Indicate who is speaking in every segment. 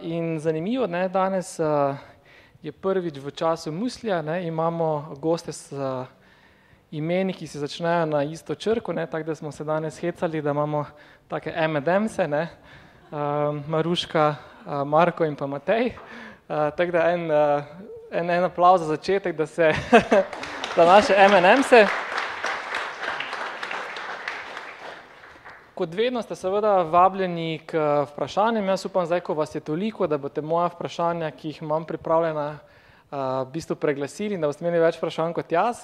Speaker 1: In zanimivo, ne, danes je prvič v času Muslja, ne, imamo goste s imeni, ki se začnejo na isto črko, ne, tako da smo se danes hecali, da imamo take M&M-se, ne, Maruška, Marko in pa Matej. tako da en, en, en aplavz za začetek, da se za naše M&M-se. Kot vedno ste seveda vabljeni k vprašanjem, jaz upam zdaj, ko vas je toliko, da boste moja vprašanja, ki jih imam pripravljena, v bistvu preglasili in da boste imeli več vprašanj kot jaz.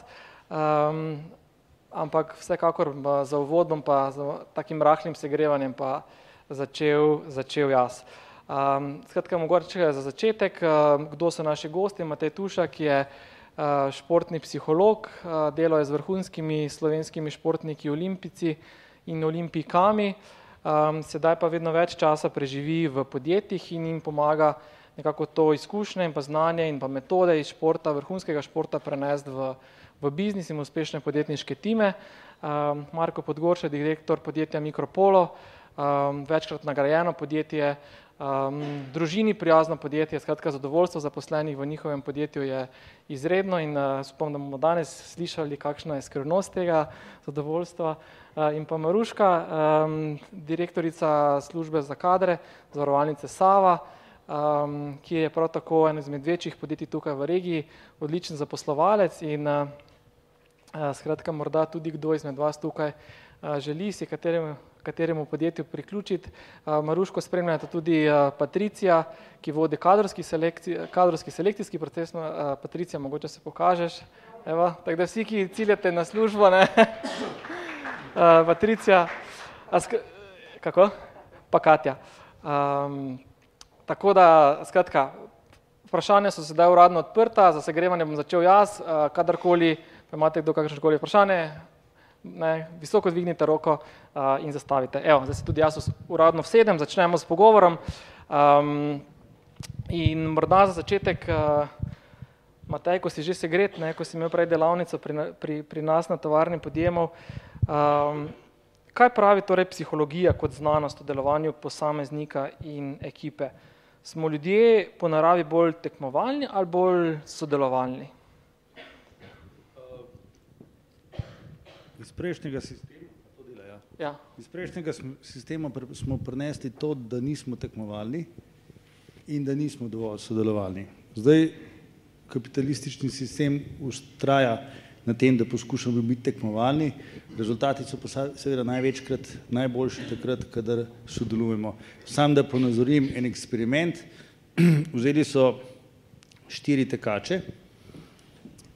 Speaker 1: ampak vsekakor za uvod bom pa z takim rahlim segrevanjem pa začel, začel jaz. skratka mogoče za začetek, kdo so naši gostje, Matej Tušek je, športni psiholog, delal je z vrhunskimi slovenskimi športniki olimpijci in olimpijkami. sedaj pa vedno več časa preživi v podjetjih in jim pomaga nekako to izkušnje in pa znanje in pa metode iz športa, vrhunskega športa prenesti v, v biznis in uspešne podjetniške time. Marko Podgoršek, direktor podjetja Mikropolo, večkrat nagrajeno podjetje, družini prijazno podjetje, skratka zadovoljstvo zaposlenih v njihovem podjetju je izredno in, jaz upam, da bomo danes slišali, kakšna je skrivnost tega zadovoljstva. in pa Maruška, direktorica službe za kadre Zavarovalnice Sava, ki je prav tako eno izmed večjih podjetij tukaj v regiji, odličen zaposlovalec in, skratka morda tudi kdo izmed vas tukaj, želi si kateremu, kateremu podjetju priključiti. Maruško spremljata tudi, Patricija, ki vodi kadrovski kadrovski selekcijski proces, Patricija, mogoče se pokažeš. Evo, tako da vsi, ki ciljate na službo, ne, Patricija, kako? Pa Katja. tako da skratka, vprašanja so sedaj uradno odprta, za segrevanje bom začel jaz, kadarkoli pa imate kdo kakršnokoli vprašanje, ne, visoko dvignite roko, in zastavite, evo, zdaj se tudi jaz uradno usedem, začnemo s pogovorom. in morda za začetek, Matej, ko si že segret, ne, ko si imel prej delavnico pri pri, pri nas na tovarni podjemov, kaj pravi torej psihologija kot znanost o delovanju posameznika in ekipe? Smo ljudje po naravi bolj tekmovalni ali bolj sodelovalni?
Speaker 2: Iz prejšnjega sistema, dela, ja.
Speaker 1: Ja.
Speaker 2: Iz prejšnjega sistema smo prinesli to, da nismo tekmovalni in da nismo dovolj sodelovalni. Zdaj kapitalistični sistem vztraja na tem, da poskušamo biti tekmovalni, rezultati so pa seveda največkrat najboljši takrat, kadar sodelujemo. Samo da ponazorim en eksperiment, vzeli so štiri tekače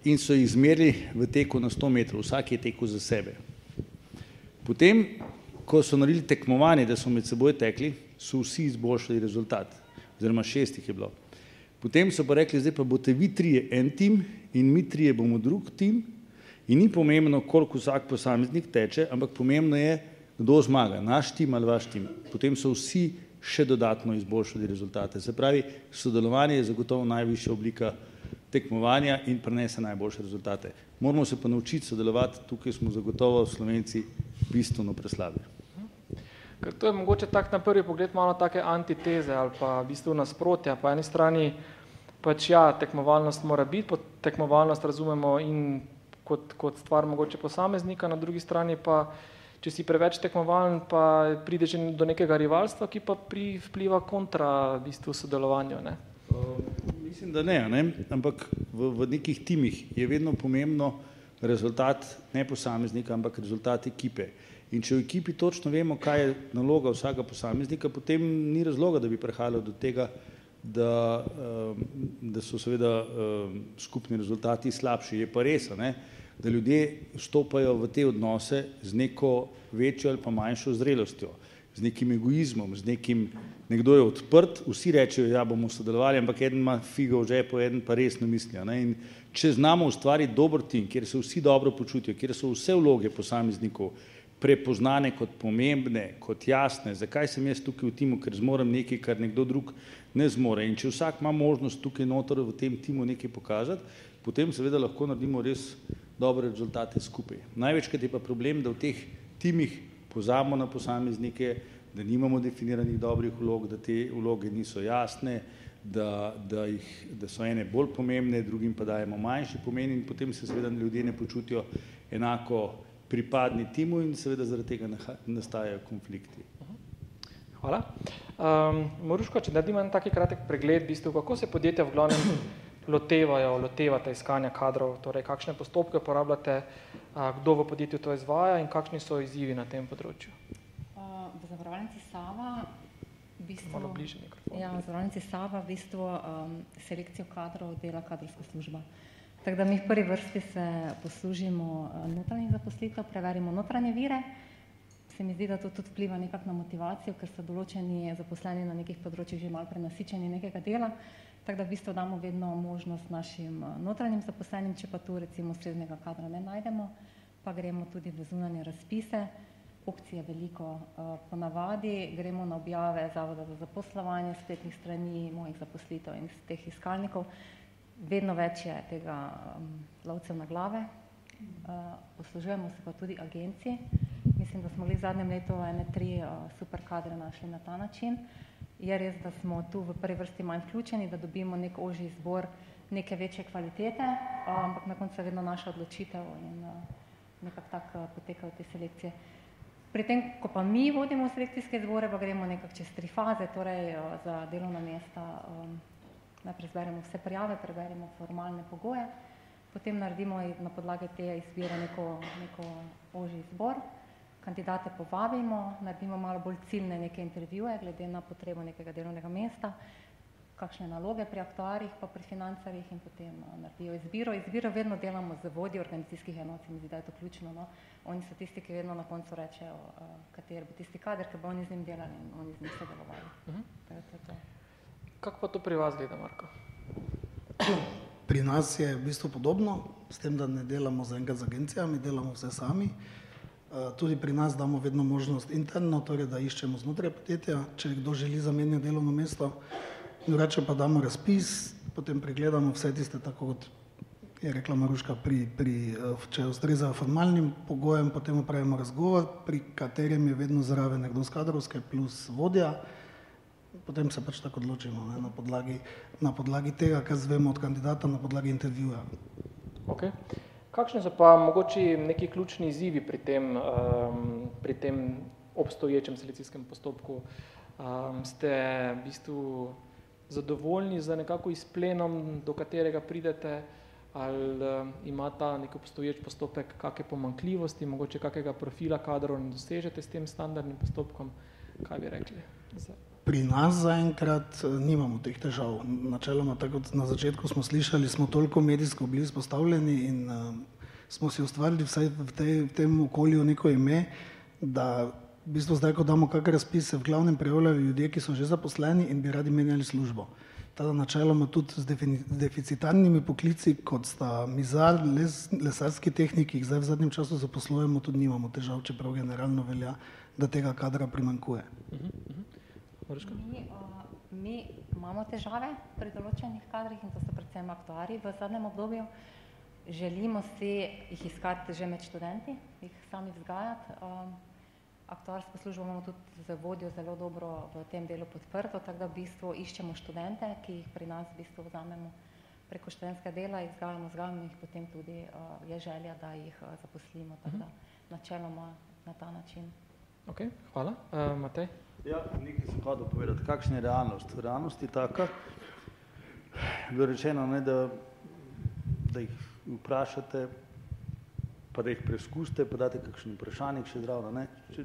Speaker 2: in so jih izmerili v teku na sto metrov, vsak je tekel za sebe. Potem ko so naredili tekmovanje, da so med seboj tekli, so vsi izboljšali rezultat. Oziroma šest jih je bilo. Potem so pa rekli: "Zdaj pa boste vi trije en tim in mi trije bomo drug tim in ni pomembno, koliko vsak posameznik teče, ampak pomembno je, kdo zmaga, naš tim ali vaš tim." Potem so vsi še dodatno izboljšali rezultate, se pravi, sodelovanje je zagotovo najvišja oblika tekmovanja in prinese najboljše rezultate. Moramo se pa naučiti sodelovati, tukaj smo zagotovo Slovenci bistveno preslabi.
Speaker 1: Ker to je mogoče tako na prvi pogled malo take antiteze ali pa v bistvu nasprotja, po eni strani pač ja, tekmovalnost mora biti, pod tekmovalnost razumemo in kot, kot stvar mogoče posameznika, na drugi strani pa, če si preveč tekmovalen, pa pride že do nekega rivalstva, ki pa vpliva kontra v bistvu sodelovanju, ne.
Speaker 2: Mislim, da ne, ne, ampak v, v nekih timih je vedno pomembno rezultat ne posameznika, ampak rezultat ekipe. In če v ekipi točno vemo, kaj je naloga vsakega posameznika, potem ni razloga, da bi prihajalo do tega, da, da so seveda, skupni rezultati slabši, je pa res, ne, da ljudje vstopajo v te odnose z neko večjo ali pa manjšo zrelostjo, z nekim egoizmom, z nekim, nekdo je odprt, vsi rečejo: "Ja, bomo sodelovali," ampak eden ima figo v žepu, eden pa resno misli, če znamo ustvariti dober tim, kjer se vsi dobro počutijo, kjer so vse vloge posameznikov prepoznane kot pomembne, kot jasne, zakaj sem jaz tukaj v timu, ker zmorem nekaj, kar nekdo drug ne zmore, in če vsak ima možnost tukaj noter v tem timu nekaj pokazati, potem seveda lahko naredimo res dobre rezultate skupaj. Največkrat je pa problem, da v teh timih pozabimo na posameznike, da nimamo definiranih dobrih vlog, da te vloge niso jasne, da, da, jih, da so ene bolj pomembne, drugim pa dajemo manjši pomen in potem se seveda ljudje ne počutijo enako pripadni timu in seveda zaradi tega nastajajo konflikti.
Speaker 1: Hvala. Um, Moruško, če naredimo en taki kratek pregled, bistvu, kako se podjetja v glavnem lotevajo, lotevate iskanja kadrov, torej kakšne postopke uporabljate, kdo v podjetju to izvaja in kakšni so izzivi na tem področju?
Speaker 3: V zavarovalnici Sava v bistvu,
Speaker 1: Malo bliže mikrofon.
Speaker 3: Ja, v zavarovalnici Sava v bistvu um, selekcijo kadrov dela kadrovska služba. Tako da mi v prvi vrsti se poslužimo notranjih zaposlitev, preverimo notranje vire, se mi zdi, da to tudi vpliva nekako na motivacijo, ker so določeni zaposleni na nekih področjih že malo prenasičeni nekega dela, tako da v bistvu damo vedno možnost našim notranjim zaposlenim, če pa tu recimo srednjega kadra ne najdemo, pa gremo tudi v zunanje razpise, opcije veliko. Ponavadi gremo na objave Zavoda za zaposlovanje, spletnih strani, mojih zaposlitev in teh iskalnikov. Vedno več je tega lovcev na glave, poslužujemo se pa tudi agencij. Mislim, da smo v zadnjem letu ene tri super kadre našli na ta način. Je res, da smo tu v prvi vrsti manj vključeni, da dobimo neki ožji izbor neke večje kvalitete, ampak na koncu je vedno naša odločitev in nekako tako potekajo te selekcije. Pri tem, ko pa mi vodimo selekcijske izbore, pa gremo nekako čez tri faze, torej za delovna mesta najprej zberemo vse prijave, preberemo formalne pogoje, potem naredimo na podlagi te izbire neko, neko ožji izbor, kandidate povabimo, naredimo malo bolj ciljne neke intervjuje glede na potrebo nekega delovnega mesta, kakšne naloge pri aktuarjih pa pri financarjih in potem naredijo izbiro. Izbiro vedno delamo z vodji organizacijskih enot, mi zdi, da je to ključno, no. Oni so tisti, ki vedno na koncu rečejo, kateri bo tisti kader, ki bo oni z njim delali in oni z njim sodelovali. Je to, to.
Speaker 1: Kako pa to pri vas gleda, Marko?
Speaker 4: Pri nas je v bistvu podobno, s tem, da ne delamo zaenkrat z agencijami, delamo vse sami. Tudi pri nas damo vedno možnost interno, torej da iščemo znotraj podjetja, če kdo želi zamenjati delovno mesto, drugače pa damo razpis, potem pregledamo vse tiste, tako kot je rekla Maruška, pri, pri, če ustrezajo formalnim pogojem, potem opravimo razgovor, pri katerem je vedno zraven nekdo s kadrovske plus vodja, potem se pač tako odločimo, ne, na podlagi, na podlagi tega, kar izvemo od kandidata, na podlagi intervjuja.
Speaker 1: Okej. Kakšni so pa mogoče neki ključni izzivi pri tem, pri tem obstoječem selekcijskem postopku? Ste v bistvu zadovoljni z nekako izplenom, do katerega pridete, ali ima ta neki obstoječi postopek kake pomanjkljivosti, mogoče kakega profila kadrov ne dosežete s tem standardnim postopkom? Kaj bi rekli?
Speaker 4: Pri nas zaenkrat nimamo teh težav. Načeloma, tako kot na začetku smo slišali, smo toliko medijsko bili izpostavljeni in smo si ustvarili vsaj v tej, v tem okolju neko ime, da v bistvu zdaj, ko damo kak razpis, se v glavnem prijavljajo ljudje, ki so že zaposleni in bi radi menjali službo. Tako da načeloma tudi z deficitarnimi poklici, kot sta mizar, les, lesarski tehnik, ki jih zdaj v zadnjem času zaposlujemo, tudi nimamo težav, čeprav generalno velja, da tega kadra primanjkuje.
Speaker 1: Maruška?
Speaker 3: Mi, mi imamo težave pri določenih kadrih in to so predvsem aktuarji v zadnjem obdobju. Želimo si jih iskati že med študenti, jih sami vzgajati. Aktuarsko službo imamo tudi z vodjo zelo dobro v tem delu podprto, tako da v bistvu iščemo študente, ki jih pri nas v bistvu vzamemo preko študentskega dela, jih vzgajamo, vzgajamo in jih potem tudi je želja, da jih zaposlimo, tako da načeloma na ta način.
Speaker 1: Okej, hvala. Matej?
Speaker 2: Ja, nekaj sem hotel povedati, kakšna je realnost. Realnost je taka, bilo rečeno, ne, da da jih vprašate, pa da jih preizkusite, pa date kakšen vprašalnik še. Če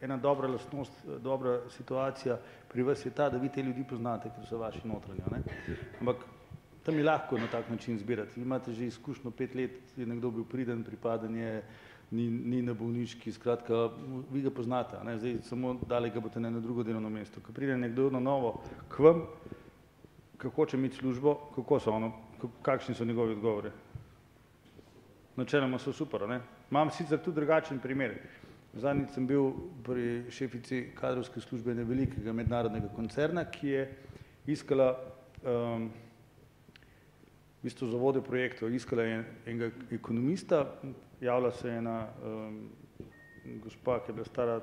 Speaker 2: ena dobra lastnost, dobra situacija pri vas je ta, da vi te ljudi poznate, ker so vaši notranji. Ampak tam je lahko na tak način zbirati, vi imate že izkušnjo pet let, je nekdo bil priden, pripaden je, ni, ni na bolniški, skratka, vi ga poznate, ne, zdaj samo dali ga boste na eno drugo delovno mesto. Ko pride nekdo na novo k vam, ke hoče imeti službo, kako so ono, kakšni so njegovi odgovori? Načeloma so super, ne. Imam sicer tudi drugačen primer. Zadnjič sem bil pri šefici kadrovske službe enega velikega mednarodnega koncerna, ki je iskala v bistvu za vodjo projektov, iskala je enega ekonomista, javila se je ena gospa, ki je bila stara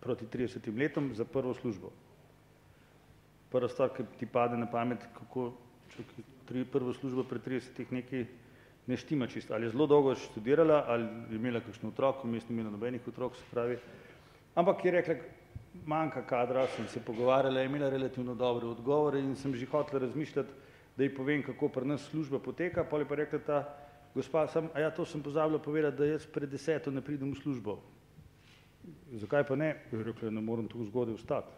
Speaker 2: proti 30 letom za prvo službo. Prva stvar, ki ti pade na pamet, kako če tri, prvo službo pred 30 nekaj ne štima čisto, ali je zelo dolgo študirala, ali je imela kakšen otrok, vmes ni imela nobenih otrok, se pravi. Ampak je rekla, manjka kadra, sem se pogovarjala, je imela relativno dobre odgovore in sem že hotela razmišljati, da ji povem, kako pri nas služba poteka, pa je pa rekla ta gospa, sem, a ja, to sem pozabila povedati, da jaz pred deseto ne pridem v službo. Zakaj pa ne? Je rekla, ne morem tako zgodaj vstati.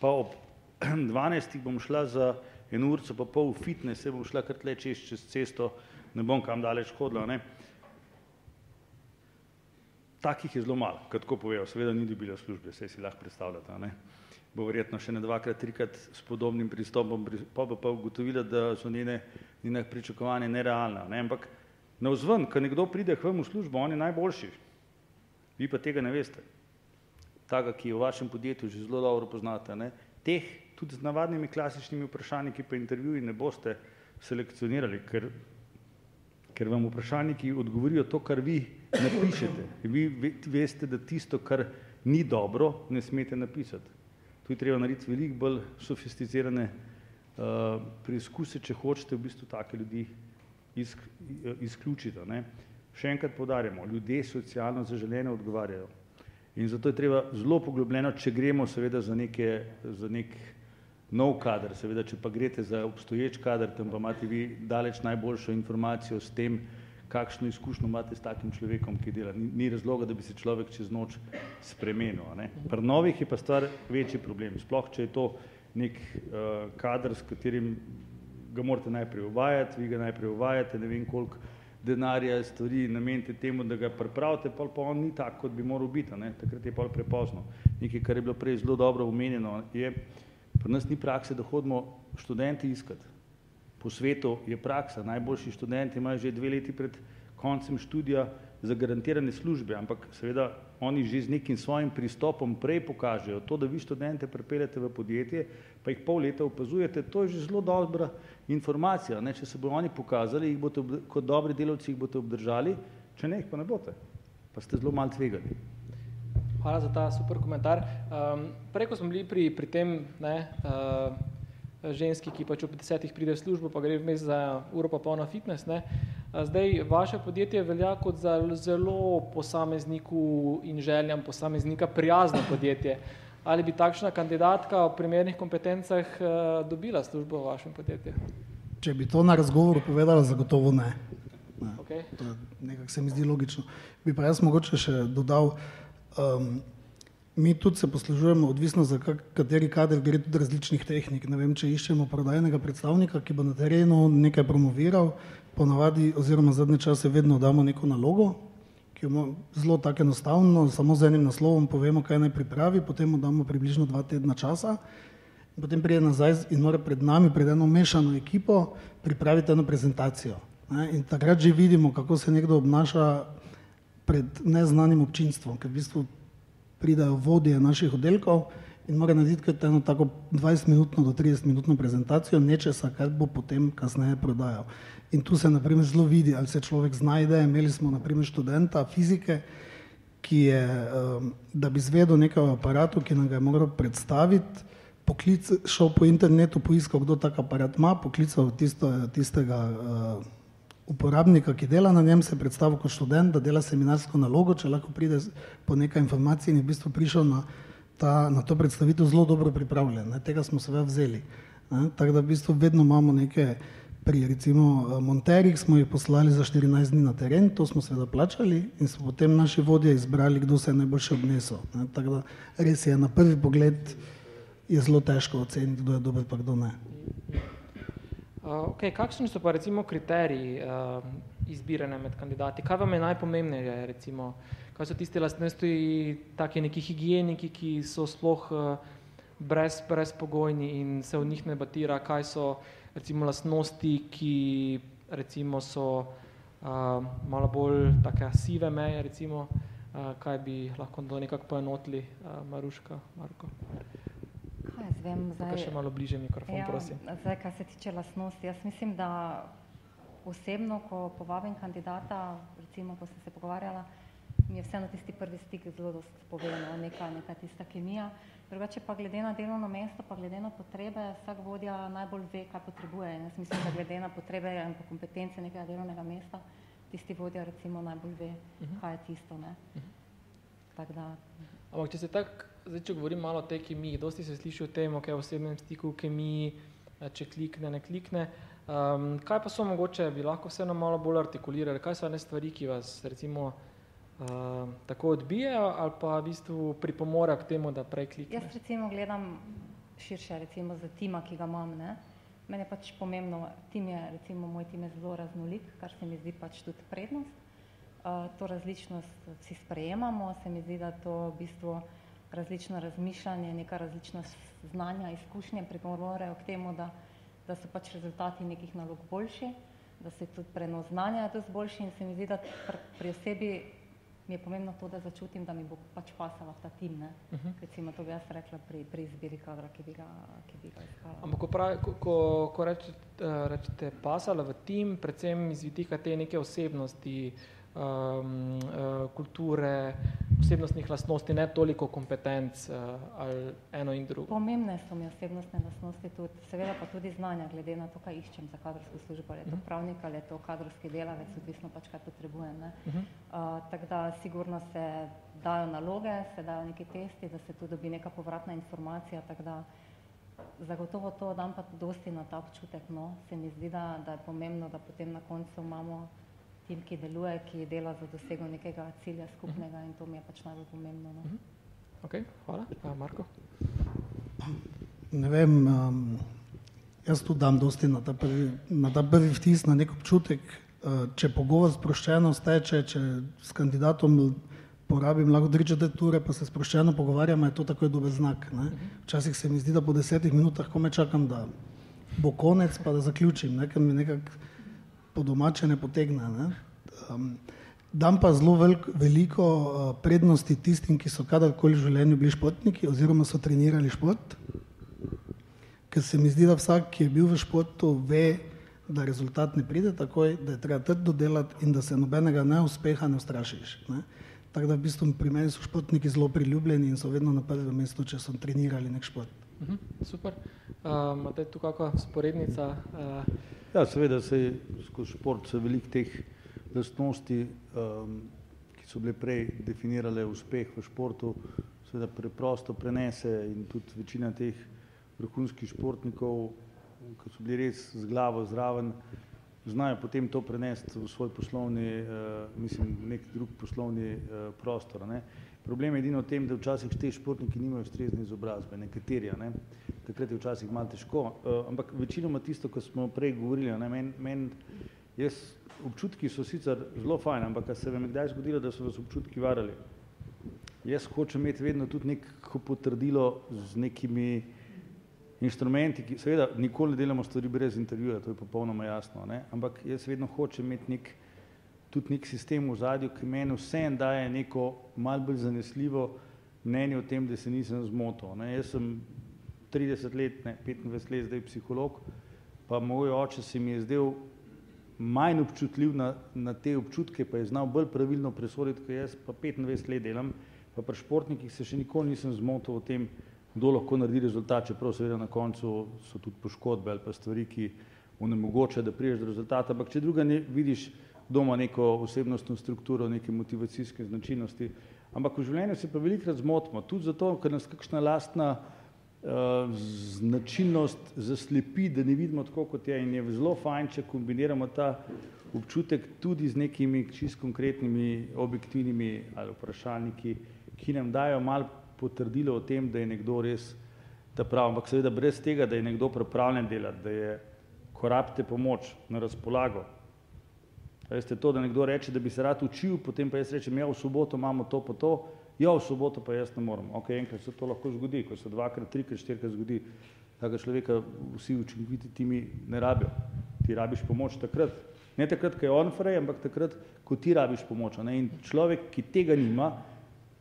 Speaker 2: Pa ob dvanajstih bom šla za eno urco pa pol v fitness, se bom šla kar tle čez, čez cesto, ne bom kam daleč hodila, ne. Takih je zelo malo, kot tako povejo, seveda ni dobila službe, saj si lahko predstavljate, ne. Bo verjetno še ne dvakrat, trikrat s podobnim pristopom, pa bo pa ugotovila, da so njene, njene pričakovanja nerealna, ne, ampak navzven, ko nekdo pride k vam v službo, on je najboljši, vi pa tega ne veste. Taka, ki je v vašem podjetju že zelo dobro poznate, ne, teh tudi z navadnimi klasičnimi vprašanji, ki pa intervjuji ne boste selekcionirali, ker ker vam vprašalniki odgovorijo to, kar vi napišete. Vi veste, da tisto, kar ni dobro, ne smete napisati. Tu je treba narediti veliko bolj sofisticirane uh, preizkuse, če hočete v bistvu take ljudi izk, izključiti. Ne. Še enkrat podarjamo, ljudje socialno zaželene odgovarjajo. In zato je treba zelo poglobljeno, če gremo seveda za, neke, za nek nov kader, seveda, če pa greste za obstoječ kader, tam pa imate vi daleč najboljšo informacijo s tem, kakšno izkušnjo imate s takim človekom, ki dela. Ni, ni razloga, da bi se človek čez noč spremenil. Ne. Pri novih je pa stvar večji problem. Sploh, če je to nek uh, kader, s katerim ga morate najprej uvajati, vi ga najprej uvajate, ne vem koliko denarja, stvari namenite temu, da ga pripravite, pa pa on ni tak, kot bi moral biti, ne. takrat je pa prepozno. Nekaj, kar je bilo prej zelo dobro omenjeno, je, Pri nas ni prakse, da hodimo študenti iskati. Po svetu je praksa, najboljši študenti imajo že dve leti pred koncem študija zagarantirane službe, ampak seveda oni že z nekim svojim pristopom prej pokažejo to, da vi študente pripeljete v podjetje, pa jih pol leta opazujete, to je že zelo dobra informacija. Ne? Če se bodo oni pokazali, jih boste kot dobri delavci jih boste obdržali, če ne, jih pa ne boste. Pa ste zelo malo tvegali.
Speaker 1: Hvala za ta super komentar. Um, prej, ko smo bili pri, pri tem ne, uh, ženski, ki pač ob desetih pride v službo, pa gre vmes za uro pa pol na fitness, ne, uh, zdaj vaše podjetje velja kot za zelo posamezniku in željam posameznika prijazno podjetje. Ali bi takšna kandidatka o primernih kompetencah uh, dobila službo v vašem podjetju?
Speaker 4: Če bi to na razgovoru povedala, zagotovo ne. ne.
Speaker 1: Okay.
Speaker 4: Nekako se mi zdi logično. Bi pa jaz mogoče še dodal, Um, mi tudi se poslužujemo, odvisno za kateri kader, gre tudi različnih tehnik. Ne vem, če iščemo prodajnega predstavnika, ki bo na terenu nekaj promoviral, ponavadi oziroma zadnje čase vedno damo neko nalogo, ki jo zelo tako enostavno, samo z enim naslovom povemo, kaj naj pripravi, potem mu damo približno dva tedna časa, potem pride nazaj in mora pred nami, pred eno mešano ekipo, pripraviti eno prezentacijo. Ne? In takrat že vidimo, kako se nekdo obnaša pred neznanim občinstvom, ker v bistvu pridajo vodje naših oddelkov in mora narediti eno tako 20-minutno do 30-minutno prezentacijo nečesa, kar bo potem kasneje prodajal. In tu se naprimer zelo vidi, ali se človek znajde. Imeli smo naprimer študenta fizike, ki je, um, da bi zvedel nekaj o aparatu, ki nam ga je moral predstaviti, poklic, šel po internetu, poiskal, kdo tak aparat ima, poklical tisto, tistega uh, uporabnika, ki dela na njem, se predstavil kot študent, da dela seminarsko nalogo, če lahko pride po nekaj informacij in je v bistvu prišel na, ta, na to predstavitev zelo dobro pripravljen. Ne? Tega smo seveda vzeli. Ne? Tako da v bistvu vedno imamo neke, pri recimo monterjih smo jih poslali za 14 dni na teren, to smo seveda plačali in so potem naši vodje izbrali, kdo se je najboljše obnesel. Ne? Tako da res je, na prvi pogled je zelo težko oceniti, kdo je dober, pa kdo ne.
Speaker 1: Okay, kakšni so pa recimo kriteriji uh, izbiranja med kandidati? Kaj vam je najpomembneje? Recimo? Kaj so tiste lastnosti, taki neki higieniki, ki so sploh uh, brez, brezpogojni in se v njih ne batira? Kaj so recimo lastnosti, ki recimo so uh, malo bolj take sive meje, recimo? Uh, kaj bi lahko to nekako poenotili, uh, Maruška, Marko?
Speaker 3: Kaj jaz vem, zdaj...
Speaker 1: Tukaj še malo bliže mikrofon,
Speaker 3: ja,
Speaker 1: prosim.
Speaker 3: Zdaj, kaj se tiče lastnosti, jaz mislim, da osebno, ko povabim kandidata, recimo, ko sem se pogovarjala, mi je vseeno tisti prvi stik zelo dost povedano, neka, neka tista kemija. Drugače pa glede na delovno mesto, pa glede na potrebe, vsak vodja najbolj ve, kaj potrebuje. In jaz mislim, da glede na potrebe in pa kompetence nekega delovnega mesta, tisti vodja recimo najbolj ve, kaj je tisto. Ne. Tak da,
Speaker 1: Ampak če se tako, zdaj če govorim malo o tej kemiji, dosti se sliši o tem, ok, v osebnem stiku, kemiji, če klikne, ne klikne. Um, kaj pa so mogoče, bi lahko vseeno malo bolj artikulirali, kaj so ene stvari, ki vas recimo uh, tako odbijajo ali pa v bistvu pripomorejo k temu, da prej
Speaker 3: jaz
Speaker 1: klikneš?
Speaker 3: recimo gledam širše recimo za tima, ki ga imam. Ne. Meni je pač pomembno, tim je, recimo moj tim je zelo raznolik, kar se mi zdi pač tudi prednost. Uh, to različnost vsi sprejemamo, se mi zdi, da to v bistvu različno razmišljanje, neka različna znanja, izkušnje pripomorejo k temu, da, da so pač rezultati nekih nalog boljši, da se tudi prenos znanja je dosti boljši in se mi zdi, da pri, pri osebi mi je pomembno to, da začutim, da mi bo pač pasala ta tim. Ne? Uh -huh. Recimo to bi jaz rekla pri, pri izbiri kadra, ki bi ga, ki bi ga iskala.
Speaker 1: Ampak ko, pravi, ko, ko, ko rečete, uh, rečete pasala v tim, predvsem iz vidika te neke osebnosti, um, uh, kulture, osebnostnih lastnosti, ne toliko kompetenc uh, ali eno in drugo.
Speaker 3: Pomembne so mi osebnostne lastnosti tudi, seveda pa tudi znanja, glede na to, kaj iščem za kadrovsko službo, ali je to pravnik ali je to kadrovski delavec, odvisno pač, kaj potrebujem. Ne? Uh, tako da sigurno se dajo naloge, se dajo neki testi, da se tu dobi neka povratna informacija, tako da zagotovo to dam pa dosti na ta občutek, no. Se mi zdi, da, da je pomembno, da potem na koncu imamo tim, ki deluje, ki dela za dosego nekega cilja skupnega in to mi je pač najbolj pomembno. No.
Speaker 1: Ok, hvala. A, Marko?
Speaker 4: Ne vem, um, jaz tudi dam dosti na ta prvi, na ta prvi vtis, na nek občutek. Uh, če pogovor sproščeno steče, če s kandidatom porabim lahko tri četrt ure, pa se sproščeno pogovarjamo, je to takoj dober znak. Ne? Včasih se mi zdi, da po desetih minutah kome čakam, da bo konec, pa da zaključim, ne? ker mi nekako po domače ne potegne. Ne? Um, dam pa zelo velik, veliko uh, prednosti tistim, ki so kadarkoli v življenju bili športniki oziroma so trenirali šport, ker se mi zdi, da vsak, ki je bil v športu, ve, da rezultat ne pride takoj, da je treba trdo delati in da se nobenega neuspeha ne ustrašiš. Ne? Tako da v bistvu pri meni so športniki zelo priljubljeni in so vedno na prvem mestu, če so trenirali nek šport.
Speaker 1: Uh -huh, super. Uh, imate tu kakšna sporednica? Uh,
Speaker 2: Ja, seveda se skozi šport se veliko teh lastnosti, um, ki so bile prej definirale uspeh v športu, seveda preprosto prenese in tudi večina teh vrhunskih športnikov, ki so bili res z glavo zraven, znajo potem to prenesti v svoj poslovni, uh, mislim, nek drug poslovni uh, prostor. Ne. Problem je edino v tem, da včasih te športniki nimajo ustrezne izobrazbe, nekateri, ne. takrat je včasih malo težko, uh, ampak večinoma tisto, kar smo prej govorili, a ne, men, men, jaz, občutki so sicer zelo fajn, ampak se vam je kdaj zgodilo, da so vas občutki varali? Jaz hočem imeti vedno tudi neko potrdilo z nekimi inštrumenti, ki seveda nikoli ne delamo stvari brez intervjuja, to je popolnoma jasno, ne? ampak jaz vedno hočem imeti nek, tudi nek sistem v zadju, ki meni vsem daje neko mal bolj zanesljivo mnenje o tem, da se nisem zmotil. Ne? Jaz sem 30 let, ne, 25 let zdaj psiholog, pa moj oče se mi je zdel manj občutljiv na, na te občutke, pa je znal bolj pravilno presoditi, kot jaz pa 25 let delam, pa pri športnikih se še nikoli nisem zmotil o tem, kdo lahko naredi rezultat, čeprav seveda na koncu so tudi poškodbe ali pa stvari, ki onemogočajo, da priješ do rezultata, ampak če druga ne vidiš, kdo ima neko osebnostno strukturo, neke motivacijske značilnosti, ampak v življenju se pa velikrat zmotimo, tudi zato, ker nas kakšna lastna značilnost zaslepi, da ne vidimo tako, kot je in je zelo fajn, če kombiniramo ta občutek tudi z nekimi čist konkretnimi objektivnimi ali vprašalniki, ki nam dajo malo potrdilo o tem, da je nekdo res ta prav, ampak seveda brez tega, da je nekdo pripravljen delati, da je, ko rabite pomoč na razpolago. Veste, to, da nekdo reče, da bi se rad učil, potem pa jaz rečem, ja, v soboto imamo to pa to, ja, v soboto pa jaz ne morem. Ok, enkrat se to lahko zgodi, ko se dvakrat, trikrat, štirikrat zgodi, takega človeka vsi učinkoviti timi ne rabijo. Ti rabiš pomoč takrat, ne takrat, ko je on frej, ampak takrat, ko ti rabiš pomoč. Ne? In človek, ki tega nima,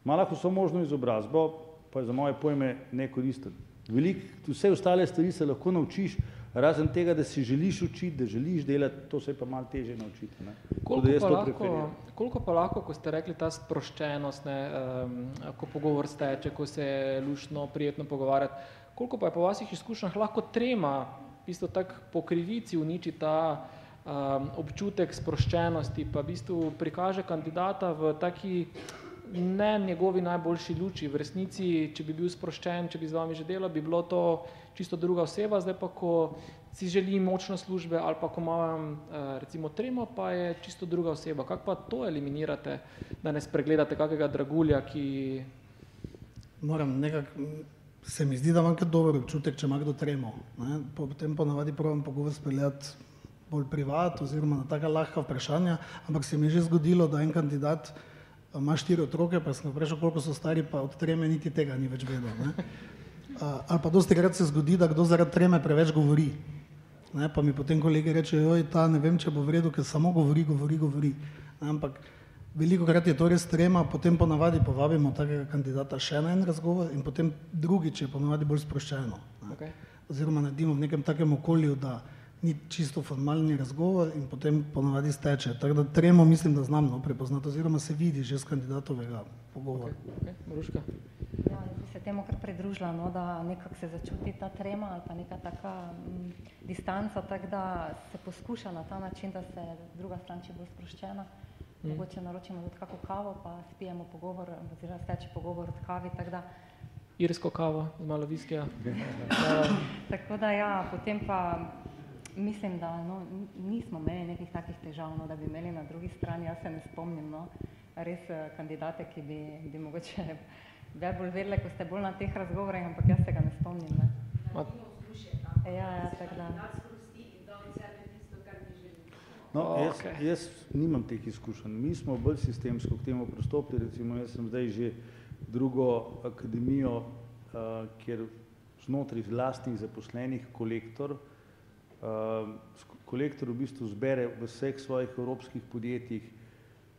Speaker 2: ima lahko vso možno izobrazbo, pa je za moje pojme nekoristen. Velik, vse ostale stvari se lahko naučiš, Razen tega, da si želiš učiti, da želiš delati, to se je pa malo teže naučiti. Ne.
Speaker 1: Koliko pa, lahko, koliko pa lahko, ko ste rekli ta sproščenost, ne, um, ko pogovor steče, ko se je lušno, prijetno pogovarjati, koliko pa je po vaših izkušnjah lahko trema, isto tako po krivici uniči ta um, občutek sproščenosti, pa v bistvu prikaže kandidata v taki ne njegovi najboljši luči. V resnici, če bi bil sproščen, če bi z vami že delal, bi bilo to čisto druga oseba, zdaj pa, ko si želi močno službe ali pa ko imam eh, recimo tremo, pa je čisto druga oseba. Kako pa to eliminirate, da ne spregledate kakega dragulja, ki...
Speaker 4: Moram nekako, se mi zdi, da imam kar dober občutek, če ima kdo tremo. Ne? Potem ponavadi provam pogovor speljati bolj privat oziroma na taka lahka vprašanja, ampak se mi je že zgodilo, da en kandidat ima štiri otroke, pa sem vprašal, koliko so stari, pa od treme niti tega ni več vedel. Ne? Ali pa dosti krat se zgodi, da kdo zaradi treme preveč govori. Ne, pa mi potem kolegi rečejo, oj, ta ne vem, če bo v redu, ker samo govori, govori, govori. Ne, ampak veliko krat je to res trema, potem ponavadi povabimo takega kandidata še na en razgovor in potem drugič je ponavadi bolj sproščeno. Okay. Oziroma naredimo v nekem takem okolju, da ni čisto formalni razgovor in potem ponavadi steče. Tako da tremo mislim, da znam no, prepoznati oziroma se vidi že z kandidatovega pogovora. Okay.
Speaker 1: Okay.
Speaker 3: Ja, bi se temu kar pridružila, no, da nekako se začuti ta trema ali pa neka taka m, mm, distanca, tako da se poskuša na ta način, da se druga stran če bo sproščena. Mm. Mogoče naročimo tudi kako kavo, pa spijemo pogovor, oziroma steče pogovor od kavi, tako da.
Speaker 1: Irsko kavo, z malo viskija.
Speaker 3: tako da ja, potem pa mislim, da no, nismo imeli nekih takih težav, no, da bi imeli na drugi strani, jaz se ne spomnim, no, res eh, kandidate, ki bi, bi mogoče Zdaj bolj vedele, ko ste bolj na teh razgovorih, ampak jaz se ga ne spomnim. Ne? Ma... Ja, ja, tako da.
Speaker 2: No, jaz, okay. jaz nimam teh izkušenj. Mi smo bolj sistemsko k temu pristopili. Recimo, jaz sem zdaj že drugo akademijo, uh, kjer znotraj lastnih zaposlenih kolektor, uh, kolektor v bistvu zbere v vseh svojih evropskih podjetjih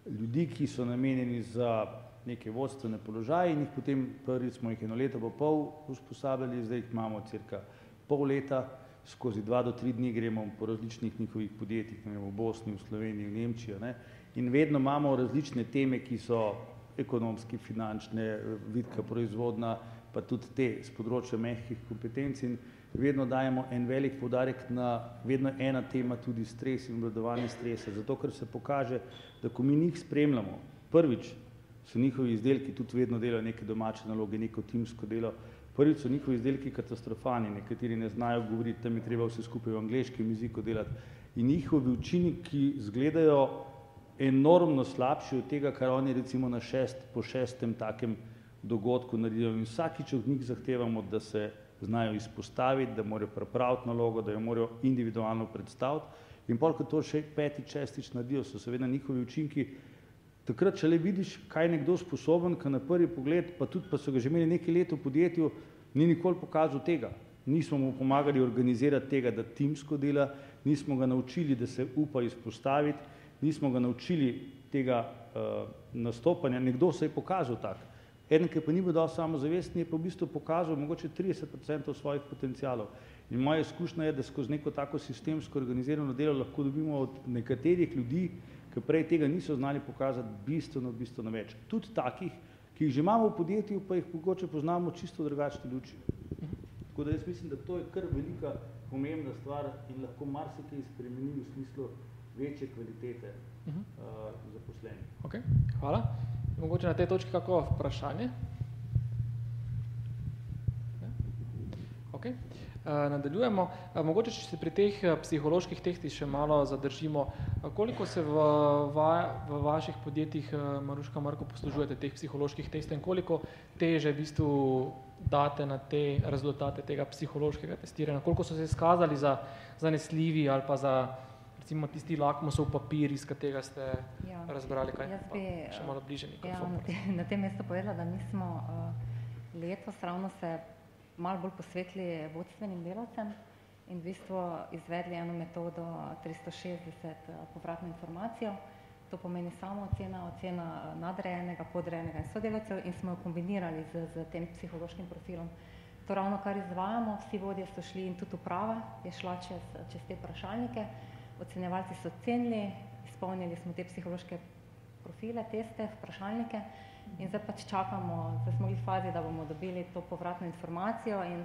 Speaker 2: ljudi, ki so namenjeni za neke vodstvene položaje in jih potem prvič smo jih eno leto pa pol usposabljali, zdaj jih imamo cirka pol leta, skozi dva do tri dni gremo po različnih njihovih podjetjih, ne vem, v Bosni, v Sloveniji, v Nemčijo, ne, in vedno imamo različne teme, ki so ekonomski, finančne, vidka proizvodna, pa tudi te z področja mehkih kompetenc in vedno dajemo en velik podarek na vedno ena tema, tudi stres in obvladovanje stresa, zato ker se pokaže, da ko mi njih spremljamo, prvič so njihovi izdelki tudi vedno delajo neke domače naloge, neko timsko delo. Prvič so njihovi izdelki katastrofani, nekateri ne znajo govoriti, tam je treba vse skupaj v angliškem jeziku delati. In njihovi učinki izgledajo enormno slabši od tega, kar oni recimo na šest, po šestem takem dogodku naredijo. In vsakič od njih zahtevamo, da se znajo izpostaviti, da morajo pripraviti nalogo, da jo morajo individualno predstaviti. In pol, ko to še petič, šestič naredijo, so seveda njihovi učinki takrat šele vidiš, kaj je nekdo sposoben, ki na prvi pogled, pa tudi pa so ga že imeli nekaj let v podjetju, ni nikoli pokazal tega. Nismo mu pomagali organizirati tega, da timsko dela, nismo ga naučili, da se upa izpostaviti, nismo ga naučili tega uh, nastopanja. Nekdo se je pokazal tak. Eden, ki pa ni bil dal samozavestni, je pa v bistvu pokazal mogoče 30% svojih potencijalov. In moja izkušnja je, da skozi neko tako sistemsko organizirano delo lahko dobimo od nekaterih ljudi, ki prej tega niso znali pokazati bistveno, bistveno več. Tudi takih, ki jih že imamo v podjetju, pa jih mogoče poznamo čisto drugačni luči. Tako da jaz mislim, da to je kar velika pomembna stvar in lahko marsikaj spremeni v smislu večje kvalitete uh, zaposlenih.
Speaker 1: Okay, hvala. Mogoče na tej točki kako vprašanje? Okay. Eh, nadaljujemo. Eh, mogoče, če se pri teh eh, psiholoških tehtih še malo zadržimo, koliko se v, va, v vaših podjetjih, Maruška Marko, poslužujete teh psiholoških testov in koliko teže v bistvu date na te rezultate tega psihološkega testiranja? Koliko so se izkazali za zanesljivi ali pa za recimo tisti lakmusov papir, iz katerega ste ja, razbrali kaj?
Speaker 3: Jaz bi še malo bliže ja, na, te, na tem mestu povedala, da mi smo uh, letos ravno se malo bolj posvetili vodstvenim delavcem in v bistvu izvedli eno metodo 360 eh, povratno informacijo. To pomeni samo ocena, ocena nadrejenega, podrejenega in sodelavcev in smo jo kombinirali z, z tem psihološkim profilom. to ravno kar izvajamo, vsi vodje so šli in tudi uprava je šla čez, čez te vprašalnike, ocenjevalci so cenili, izpolnili smo te psihološke profile, teste, vprašalnike in zdaj pač čakamo, zdaj smo v fazi, da bomo dobili to povratno informacijo in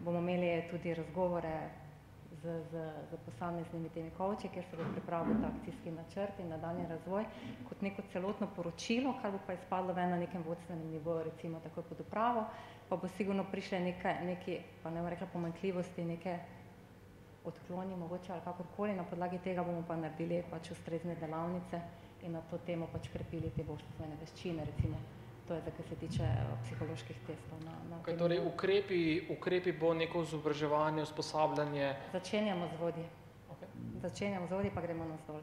Speaker 3: bomo imeli tudi razgovore z, z, z posameznimi temi koči, kjer se bo pripravil ta akcijski načrt in nadaljni razvoj, kot neko celotno poročilo, kar bo pa izpadlo ven na nekem vodstvenem nivoju, recimo takoj pod upravo, pa bo sigurno prišle neke, neki, pa ne bom rekla pomankljivosti, neke odkloni mogoče ali kakorkoli, na podlagi tega bomo pa naredili pač ustrezne delavnice in na to temo pač krepili te vodstvene veščine, recimo to je, kar se tiče eh, psiholoških testov. Na, na
Speaker 1: okay, torej, ukrepi, ukrepi bo neko izobraževanje, usposabljanje?
Speaker 3: Začenjamo z vodji. Okay. Začenjamo z vodji, pa gremo na zdol.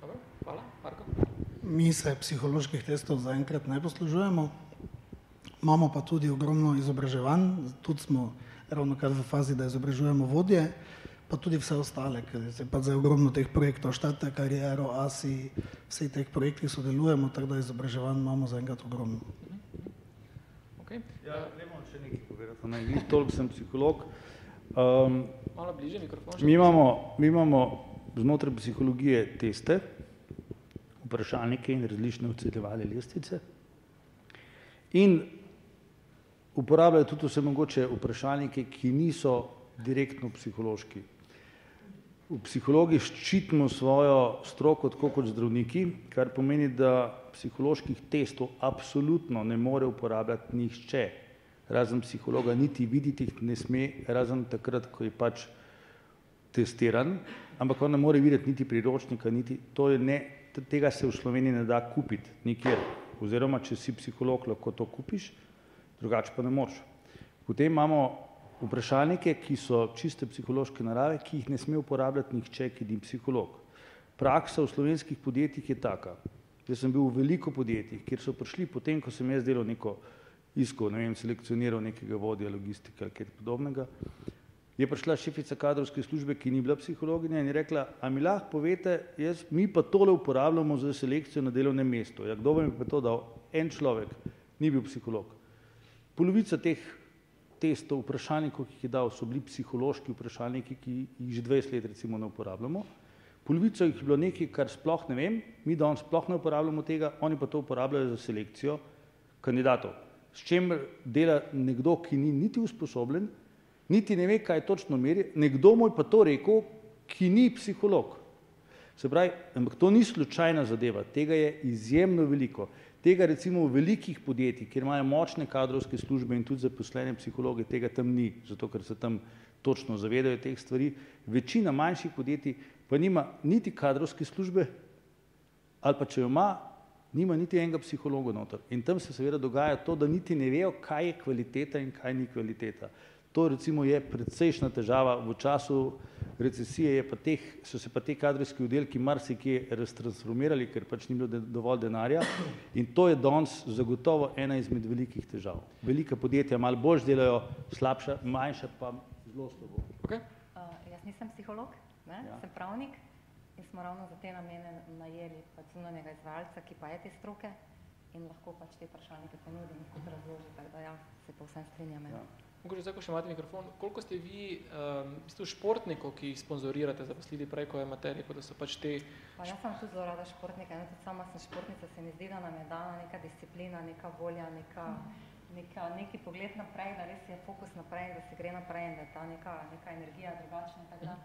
Speaker 1: Dobro, hvala. Marko?
Speaker 4: Mi se psiholoških testov zaenkrat ne poslužujemo, imamo pa tudi ogromno izobraževanj, tudi smo ravno kar v fazi, da izobražujemo vodje, pa tudi vse ostale, ker se pa za ogromno teh projektov, štate, kariero, ASI, vseh teh projektih sodelujemo, tako da izobraževanj imamo zaenkrat ogromno.
Speaker 2: Okay. Ja, ne morem še nekaj povedati, ne, vi toliko sem psiholog. Um,
Speaker 1: Malo bliže mikrofon.
Speaker 2: Mi imamo, mi imamo znotraj psihologije teste, vprašalnike in različne ocenjevalne lestvice in uporabljajo tudi vse mogoče vprašalnike, ki niso direktno psihološki. V psihologi ščitimo svojo stroko tako kot zdravniki, kar pomeni, da psiholoških testov absolutno ne more uporabljati nihče, razen psihologa, niti videti jih ne sme, razen takrat, ko je pač testiran, ampak on ne more videti niti priročnika, niti to je ne, tega se v Sloveniji ne da kupiti nikjer, oziroma če si psiholog, lahko to kupiš, drugače pa ne moreš. Potem imamo vprašalnike, ki so čiste psihološke narave, ki jih ne sme uporabljati nihče, ki ni psiholog. Praksa v slovenskih podjetjih je taka. Jaz sem bil v veliko podjetjih, kjer so prišli potem, ko sem jaz delal neko iskal, ne vem, selekcioniral nekega vodja logistike ali kaj podobnega, je prišla šefica kadrovske službe, ki ni bila psihologinja in je rekla, a mi lahko povete, jaz, mi pa tole uporabljamo za selekcijo na delovnem mestu. Ja, kdo vam je pa to dal? En človek, ni bil psiholog. Polovica teh testov, vprašalnikov, ki jih je dal, so bili psihološki vprašalniki, ki jih že 20 let recimo ne uporabljamo. Polovica jih je bilo nekaj, kar sploh ne vem, mi danes sploh ne uporabljamo tega, oni pa to uporabljajo za selekcijo kandidatov. S čem dela nekdo, ki ni niti usposobljen, niti ne ve, kaj točno meri, nekdo mu je pa to rekel, ki ni psiholog. Se pravi, ampak to ni slučajna zadeva, tega je izjemno veliko. Tega recimo v velikih podjetjih, kjer imajo močne kadrovske službe in tudi zaposlene psihologe, tega tam ni, zato ker se tam točno zavedajo teh stvari. Večina manjših podjetij pa nima niti kadrovske službe, ali pa če jo ima, nima niti enega psihologa noter. In tam se seveda dogaja to, da niti ne vejo, kaj je kvaliteta in kaj ni kvaliteta. To recimo je predsejšna težava v času recesije je pa teh, so se pa te kadrovski oddelki marsikje raztransformirali, ker pač ni bilo dovolj denarja in to je danes zagotovo ena izmed velikih težav. Velika podjetja malo bolj delajo, slabša, manjša pa zelo slabo.
Speaker 1: Okay.
Speaker 3: Uh, jaz nisem psiholog, ne? Ja. sem pravnik in smo ravno za te namene najeli pač zunanjega izvajalca, ki pa je te stroke in lahko pač te vprašalnike ponudim in kot razloži, tako da ja, se povsem strinjam. Ja.
Speaker 1: Mogoče zdaj, ko še imate mikrofon, koliko ste vi um, športnikov, ki jih sponzorirate, zaposlili prej, ko je materija, da so pač te...
Speaker 3: Pa jaz sem tudi zelo rada športnika, ne, tudi sama sem športnica, se mi zdi, da nam je dana neka disciplina, neka volja, neka, neka, neki pogled naprej, da res je fokus naprej, da se gre naprej in da je ta neka, neka energija drugačna. Tako da,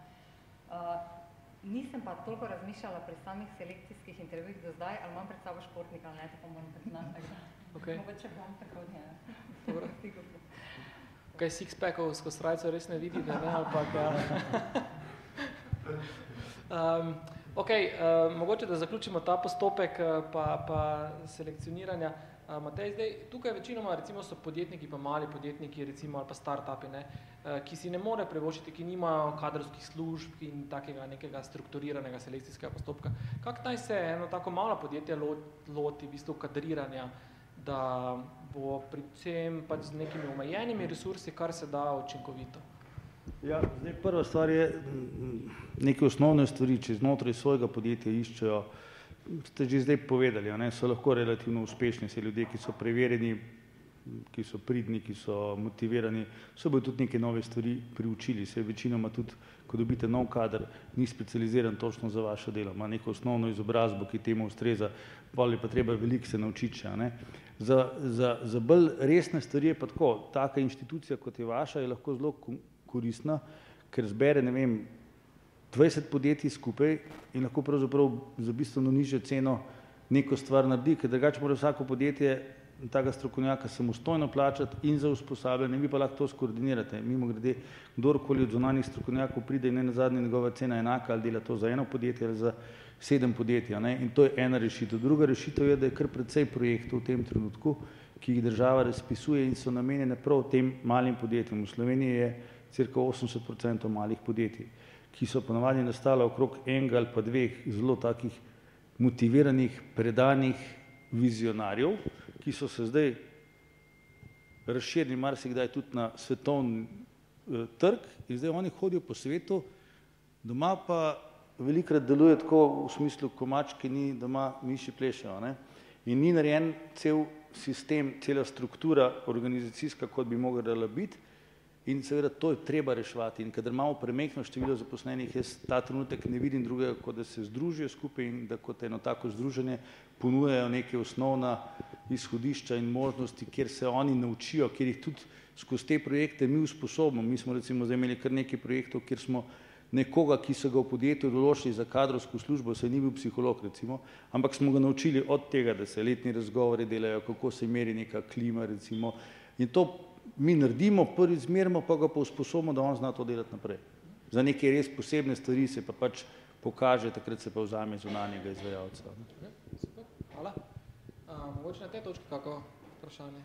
Speaker 3: uh, nisem pa toliko razmišljala pri samih selekcijskih intervjujih do zdaj, ali imam pred sabo športnika, ne, to pa moram priznati, tako. Okay. Mogoče bom prihodnje.
Speaker 1: Kaj six-packov skozi srajco res ne vidite, ne, ali pa. Um, ok, uh, mogoče da zaključimo ta postopek uh, pa, pa selekcioniranja. Uh, Matej, zdaj, tukaj večinoma recimo so podjetniki, pa mali podjetniki, recimo, ali pa start-upi, ne, uh, ki si ne more prevošiti, ki nimajo kadrovskih služb in takega nekega strukturiranega selekcijskega postopka. Kako naj se eno tako malo podjetje loti v bistvu kadriranja, da bo predvsem pač z nekimi omejenimi resursi, kar se da učinkovito.
Speaker 2: Ja, zdaj prva stvar je neke osnovne stvari, če znotraj svojega podjetja iščejo, ste že zdaj povedali, ne, so lahko relativno uspešni, se ljudje, ki so preverjeni, ki so pridni, ki so motivirani, se bodo tudi neke nove stvari priučili, se večinoma tudi, ko dobite nov kader, ni specializiran točno za vaše delo, ima neko osnovno izobrazbo, ki temu ustreza, bolj je pa treba veliko se naučiti še, ne. Za, za, za bolj resne stvari je pa tako, taka inštitucija, kot je vaša, je lahko zelo koristna, ker zbere, ne vem, dvajset podjetij skupaj in lahko pravzaprav za bistveno nižjo ceno neko stvar naredi, ker drugače mora vsako podjetje takega strokovnjaka samostojno plačati in za usposabljanje, vi pa lahko to skoordinirate. Mimogrede, kdorkoli od zunanjih strokovnjakov pride in nenazadnje njegova cena je enaka, ali dela to za eno podjetje ali za sedem podjetij, ne, in to je ena rešitev. Druga rešitev je, da je kar precej projektov v tem trenutku, ki jih država razpisuje in so namenjene prav tem malim podjetjem. V Sloveniji je cirka osemdeset procentov malih podjetij, ki so ponavadi nastala okrog enega ali pa dveh zelo takih motiviranih, predanih vizionarjev, ki so se zdaj razširili marsikdaj tudi na svetovni trg in zdaj oni hodijo po svetu, doma pa velikokrat deluje tako v smislu, ko mačke ni doma, miši plešejo, ne. In ni narejen cel sistem, cela struktura organizacijska, kot bi morala biti, in seveda to je treba reševati, in kadar imamo premajhno število zaposlenih, jaz ta trenutek ne vidim drugega, kot da se združijo skupaj in da kot eno tako združenje ponujajo neke osnovna izhodišča in možnosti, kjer se oni naučijo, kjer jih tudi skozi te projekte mi usposobimo, mi smo recimo zdaj imeli kar nekaj projektov, kjer smo nekoga, ki so ga v podjetju določili za kadrovsko službo, saj ni bil psiholog recimo, ampak smo ga naučili od tega, da se letni razgovori delajo, kako se meri neka klima recimo, in to mi naredimo, prvič zmerimo, pol ga pa usposobimo, da on zna to delati naprej. Za neke res posebne stvari se pa pač pokaže, takrat se pa vzame zunanjega izvajalca.
Speaker 1: Hvala. mogoče na tej točki kako vprašanje?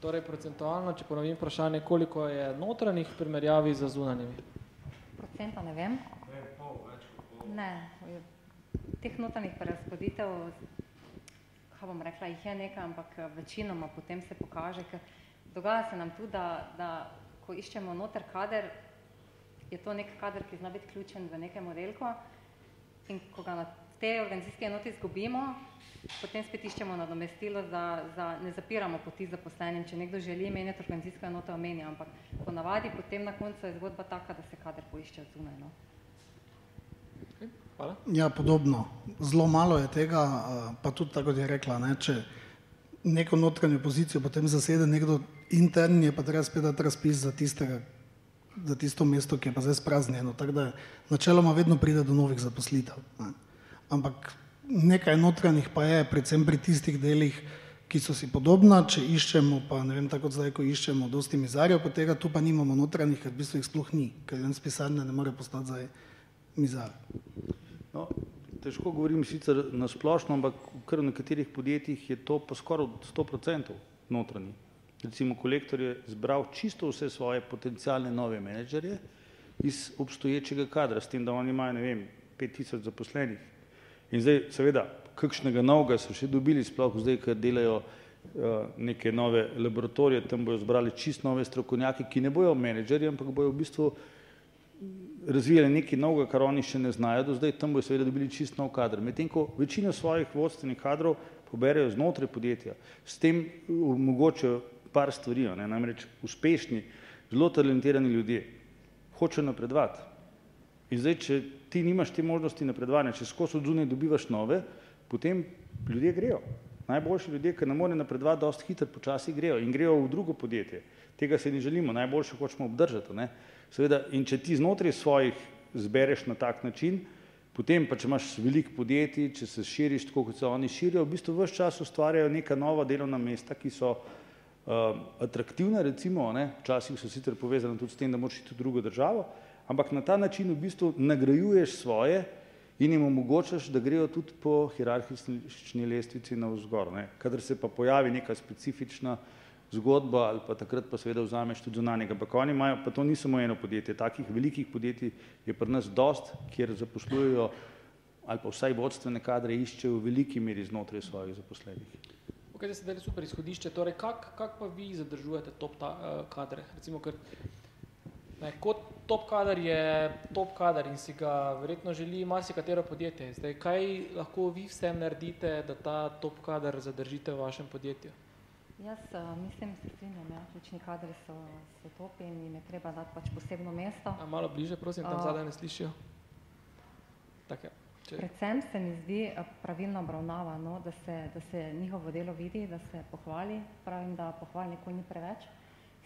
Speaker 1: Torej procentualno, če ponovim vprašanje, koliko je notranjih v primerjavi z zunanjimi?
Speaker 3: Procenta ne vem. Ne, teh notranjih prerazporeditev, kaj bom rekla, jih je nekaj, ampak večinoma potem se pokaže, ker dogaja se nam tudi, da, da ko iščemo noter kader, je to neki kader, ki zna biti ključen v nekem oddelku, in ko ga na tej organizacijski enoti izgubimo, potem spet iščemo nadomestilo za, za, ne zapiramo poti zaposlenim, če nekdo želi menjati organizacijsko enoto, jo menja, ampak ponavadi potem na koncu je zgodba taka, da se kader poišče od zunaj, no.
Speaker 1: Hvala.
Speaker 4: Ja, podobno. Zelo malo je tega, pa tudi tako, je rekla, ne, če neko notranjo pozicijo potem zasede nekdo interni, je pa treba spet dati razpis za tistega, za tisto mesto, ki je pa zdaj spraznjeno, tako da načeloma vedno pride do novih zaposlitev, ne. Ampak nekaj notranjih pa je, predvsem pri tistih delih, ki so si podobna, če iščemo pa, ne vem, tako zdaj, ko iščemo dosti mizarjev, pa tega tu pa nimamo notranjih, ker v bistvu jih sploh ni, ker en s pisarne ne more postati zdaj mizar.
Speaker 2: No, težko govorim sicer na splošno, ampak kar v nekaterih podjetjih je to pa skoraj sto procentov notranji. Recimo Kolektor je zbral čisto vse svoje potencialne nove menedžerje iz obstoječega kadra, s tem da oni imajo, ne vem, pet tisoč zaposlenih. In zdaj seveda kakšnega novega so še dobili, sploh zdaj, ker delajo neke nove laboratorije, tam bojo zbrali čisto nove strokovnjake, ki ne bojo menedžerji, ampak bojo v bistvu razvijali nekaj novega, kar oni še ne znajo do zdaj, tam bojo seveda dobili čisto nov kader, medtem ko večino svojih vodstvenih kadrov poberejo znotraj podjetja, s tem omogočijo par stvari, ne, namreč uspešni, zelo talentirani ljudje hočejo napredovati. In zdaj, če ti nimaš te možnosti napredovanja, če skozi od zunaj dobivaš nove, potem ljudje grejo. Najboljši ljudje, ki ne morejo napredovati dosti hitro, počasi grejo in grejo v drugo podjetje. Tega si ne želimo, najboljše hočemo obdržati, ne. Seveda, in če ti znotraj svojih zbereš na tak način, potem pa če imaš veliko podjetij, če se širiš tako, kot se oni širijo, v bistvu ves čas ustvarjajo neka nova delovna mesta, ki so atraktivna recimo, ne, včasih so sicer povezana tudi s tem, da moraš iti v drugo državo, ampak na ta način v bistvu nagrajuješ svoje in jim omogočaš, da grejo tudi po hierarhični lestvici navzgor, ne. Kadar se pa pojavi neka specifična zgodba ali pa takrat pa seveda vzameš tudi zunanjega, ampak oni imajo, pa to ni samo eno podjetje, takih velikih podjetij je pri nas dosti, kjer zaposlujejo ali pa vsaj vodstvene kadre iščejo v veliki meri znotraj svojih zaposlenih.
Speaker 1: Okej, zdaj ste dali super izhodišče, torej kako, kako pa vi zadržujete top kadre, recimo ker ne, kot top kader je top kader in si ga verjetno želi marsikatero podjetje. Zdaj, kaj lahko vi vse naredite, da ta top kader zadržite v vašem podjetju?
Speaker 3: Jaz uh, mislim, se strinjam, ja. učni kadri so, so top in jim je treba dati pač posebno mesto.
Speaker 1: A malo bliže, prosim, tam uh, zadaj ne slišijo. Tak je.
Speaker 3: Če... Predvsem se mi zdi pravilna obravnava, no, da, se, da se njihovo delo vidi, da se pohvali. Pravim, da pohval nikoli ni preveč.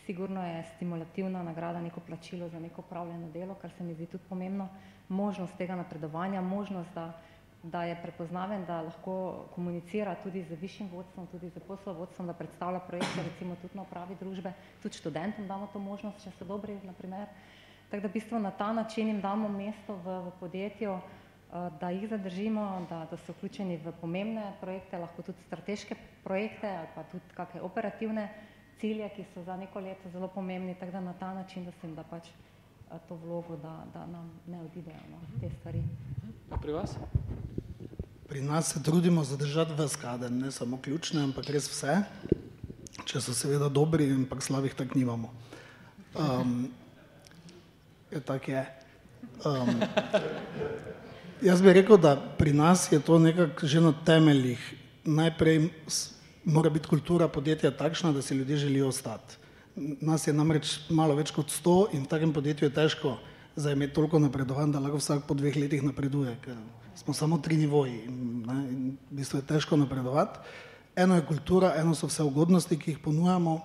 Speaker 3: Sigurno je stimulativna nagrada neko plačilo za neko upravljeno delo, kar se mi zdi tudi pomembno. Možnost tega napredovanja, možnost, da, da je prepoznaven, da lahko komunicira tudi z višjim vodstvom, tudi z poslovodstvom, da predstavlja projekte, recimo tudi na upravi družbe, tudi študentom damo to možnost, če so dobri, naprimer. Tako da v bistvu na ta način jim damo mesto v, v podjetju, eh, da jih zadržimo, da, da so vključeni v pomembne projekte, lahko tudi strateške projekte ali pa tudi kakšne operativne cilje, ki so za neko leto zelo pomembni, tako da na ta način, da se jim da pač eh, to vlogo, da, da nam ne odidejo no, te stvari.
Speaker 1: A pri vas?
Speaker 4: Pri nas se trudimo zadržati ves kader, ne samo ključne, ampak res vse, če so seveda dobri, ampak slabih tak nimamo. Um, je tak je. Um, jaz bi rekel, da pri nas je to nekako že na temeljih. Najprej mora biti kultura podjetja takšna, da si ljudje želijo ostati. Nas je namreč malo več kot sto in v takem podjetju je težko za imeti toliko napredovanj, da lahko vsak po dveh letih napreduje, ker smo samo tri nivoji in, ne, in v bistvu je težko napredovati. Eno je kultura, eno so vse ugodnosti, ki jih ponujamo.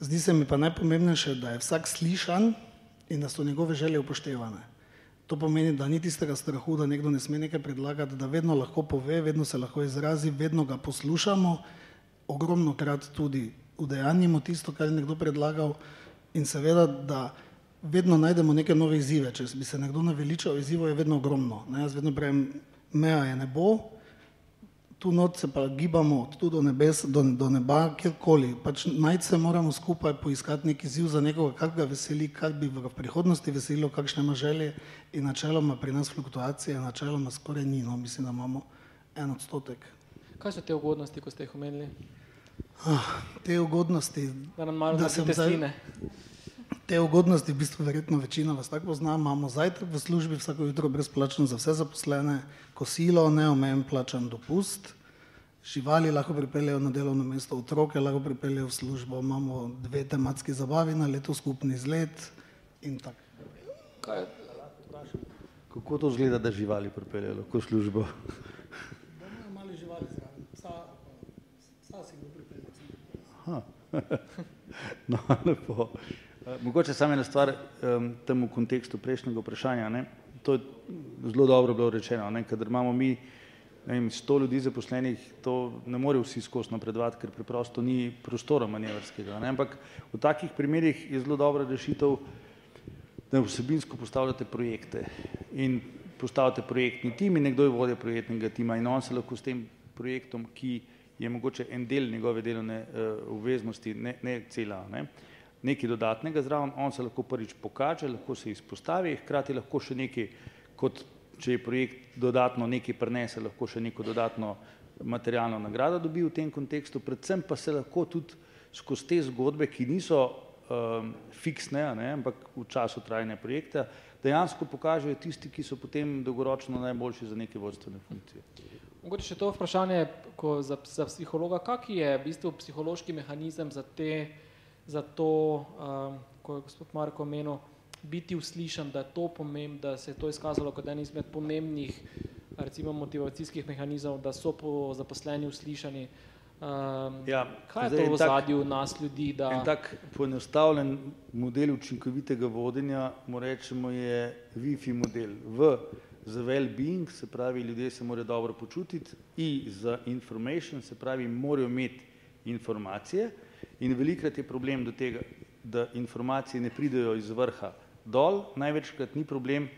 Speaker 4: Zdi se mi pa najpomembnejše, da je vsak slišan in da so njegove želje upoštevane. To pomeni, da ni tistega strahu, da nekdo ne sme nekaj predlagati, da vedno lahko pove, vedno se lahko izrazi, vedno ga poslušamo ogromno krat tudi udejanjimo tisto, kar je nekdo predlagal in seveda, da vedno najdemo neke nove izzive. Če bi se nekdo naveličal, izzivo je vedno ogromno. Ne? Jaz vedno pravim, meja je nebo, tu not se pa gibamo tu do nebes, do, do neba, kjerkoli. Pač najti se moramo skupaj poiskati neki izziv za nekoga, kar ga veseli, kar bi v prihodnosti veselilo, kakšne ima želje in načeloma pri nas fluktuacije, načeloma skoraj ni, no mislim, da imamo en odstotek.
Speaker 1: Kaj so te ugodnosti, ko ste jih omenili?
Speaker 4: Ah, te ugodnosti,
Speaker 1: da nam malo zasete sline.
Speaker 4: Te ugodnosti, v bistvu verjetno večina vas tako pozna, imamo zajtrk v službi vsako jutro brezplačen za vse zaposlene, kosilo, neomejen plačan dopust, živali lahko pripeljejo na delovno mesto, otroke lahko pripeljejo v službo, imamo dve tematski zabavi na leto, skupni izlet in tako.
Speaker 2: Kako to zgleda, da živali pripeljejo lahko v službo? no, lepo. Eh, mogoče samo ena stvar um, temu kontekstu prejšnjega vprašanja. Ne? To je zelo dobro bilo rečeno, ne? kadar imamo mi ne vem, sto ljudi zaposlenih, to ne more vsi skozi napredovati, ker preprosto ni prostora manevrskega. Ne? Ampak v takih primerih je zelo dobra rešitev, da vsebinsko postavljate projekte in postavljate projektni tim in nekdo je vodja projektnega tima in on se lahko s tem projektom, ki je mogoče en del njegove delovne uh, obveznosti, ne, ne cela, ne, nekaj dodatnega zraven, on se lahko prvič pokaže, lahko se izpostavi, hkrati lahko še nekaj, kot če je projekt dodatno nekaj prenese, lahko še neko dodatno materialno nagrado dobi v tem kontekstu, predvsem pa se lahko tudi skozi te zgodbe, ki niso um, fiksne, ne, ampak v času trajanja projekta, dejansko pokažejo tisti, ki so potem dolgoročno najboljši za neke vodstvene funkcije.
Speaker 1: Mogoče še to vprašanje ko za, za psihologa, kak je v bistvu psihološki mehanizem za, te, za to, um, ko je gospod Marko omenil, biti uslišan, da je to pomembno, da se je to izkazalo kot en izmed pomembnih recimo motivacijskih mehanizmov, da so po zaposleni uslišani. Um,
Speaker 2: ja,
Speaker 1: kaj je to v zadju nas ljudi? Da...
Speaker 2: En tak poenostavljen model učinkovitega vodenja, mu rečemo, je Wi-Fi model. V za well-being, se pravi, ljudje se morajo dobro počutiti, in za information, se pravi, morajo imeti informacije. In velikrat je problem do tega, da informacije ne pridejo iz vrha dol, največkrat ni problem,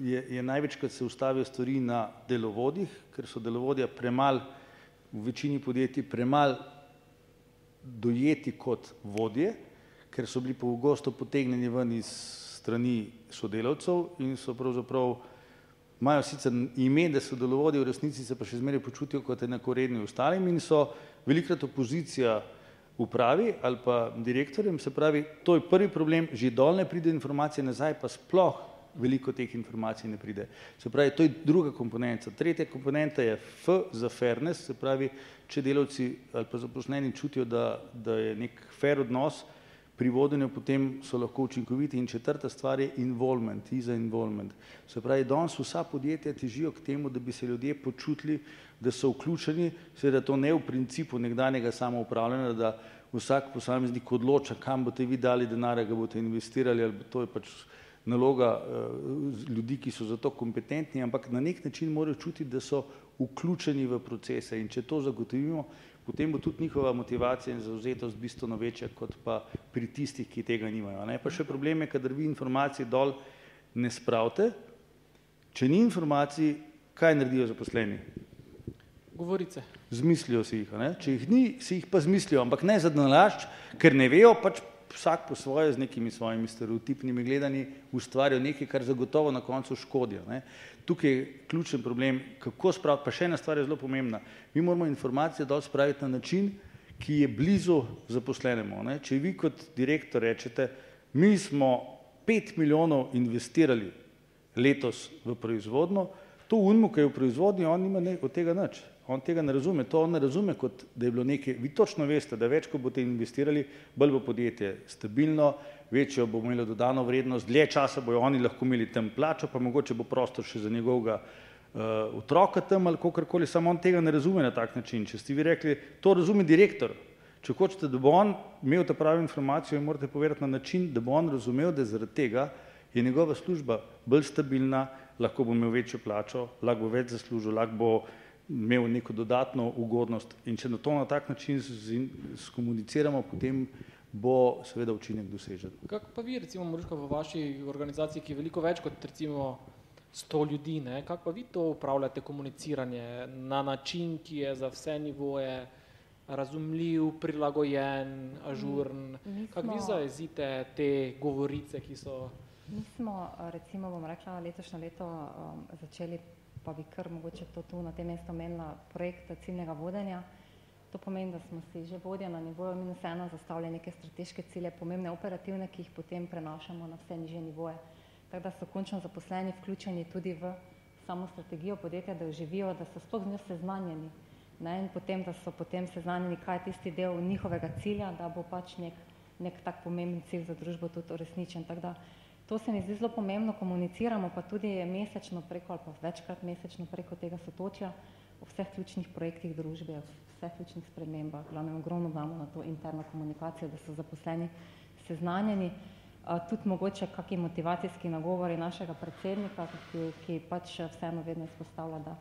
Speaker 2: je, je največkrat se ustavijo stvari na delovodih, ker so delovodja premal, v večini podjetij premal dojeti kot vodje, ker so bili pogosto potegnjeni ven iz strani sodelavcev in so pravzaprav imajo sicer ime, da so delovodje, v resnici se pa še zmeraj počutijo kot enakoredni ostalim in so velikrat opozicija upravi ali pa direktorjem, se pravi, to je prvi problem, že dol ne pride informacije nazaj, pa sploh veliko teh informacij ne pride. Se pravi, to je druga komponenta. Tretja komponenta je F za fairness, se pravi, če delavci ali pa zaposleni čutijo, da, da je nek fair odnos, pri vodenju potem so lahko učinkoviti in četrta stvar je involvement, I za involvement. Se pravi, danes vsa podjetja težijo k temu, da bi se ljudje počutili, da so vključeni, seveda to ne v principu nekdanjega samoupravljanja, da vsak posameznik odloča, kam boste vi dali denar, ga boste investirali, ali to je pač naloga uh, ljudi, ki so za to kompetentni, ampak na nek način morajo čutiti, da so vključeni v procese in če to zagotovimo, potem bo tudi njihova motivacija in zauzetost bistveno večja kot pa pri tistih, ki tega nimajo. Ne? Pa še problem je, kadar vi informacije dol ne spravite, če ni informacij, kaj naredijo zaposleni?
Speaker 1: Govorice.
Speaker 2: Zmislijo si jih, ne? če jih ni, si jih pa zmislijo, ampak ne za nalašč, ker ne vejo, pač vsak po svoje z nekimi svojimi stereotipnimi gledanji ustvarjajo nekaj, kar zagotovo na koncu škodijo. Ne. Tukaj je ključen problem, kako spraviti, pa še ena stvar je zelo pomembna. Mi moramo informacije dol spraviti na način, ki je blizu zaposlenemu. Ne. Če vi kot direktor rečete, mi smo pet milijonov investirali letos v proizvodno, to unmu, ki je v proizvodnji, on nima ne, od tega nič. On tega ne razume, to on ne razume, kot da je bilo nekaj, vi točno veste, da več, ko boste investirali, bolj bo podjetje stabilno, večjo bo imelo dodano vrednost, dlje časa bojo oni lahko imeli tam plačo, pa mogoče bo prostor še za njegovega uh, otroka tam ali kakorkoli, samo on tega ne razume na tak način. Če ste vi rekli, to razume direktor, če hočete, da bo on imel ta pravi informacijo, jo morate povedati na način, da bo on razumel, da zaradi tega je njegova služba bolj stabilna, lahko bo imel večjo plačo, lahko bo več zaslužil, lahko bo imel neko dodatno ugodnost in če na to na tak način skomuniciramo, potem bo seveda učinek dosežen.
Speaker 1: Kako pa vi recimo Moruška v vaši organizaciji, ki je veliko več kot recimo sto ljudi, ne? kako pa vi to upravljate komuniciranje na način, ki je za vse nivoje razumljiv, prilagojen, ažurn, mm, kako vi zaezite te govorice, ki so
Speaker 3: Mi smo, recimo, bom rekla, letošnje leto um, začeli pa bi kar mogoče to tu na tem mestu omenila projekt ciljnega vodenja. To pomeni, da smo si že vodja na nivoju minus ena zastavili neke strateške cilje, pomembne operativne, ki jih potem prenašamo na vse niže nivoje. Tako da so končno zaposleni vključeni tudi v samo strategijo podjetja, da jo živijo, da so sploh z njo seznanjeni. Ne? In potem, da so potem seznanjeni, kaj je tisti del njihovega cilja, da bo pač nek, nek tak pomemben cilj za družbo tudi uresničen. Tako da To se mi zdi zelo pomembno, komuniciramo pa tudi mesečno preko ali pa večkrat mesečno preko tega sotočja o vseh ključnih projektih družbe, o vseh ključnih spremembah. Glavno ogromno damo na to interno komunikacijo, da so zaposleni seznanjeni. Tudi mogoče kakšni motivacijski nagovori našega predsednika, ki, ki pač vseeno vedno izpostavlja, da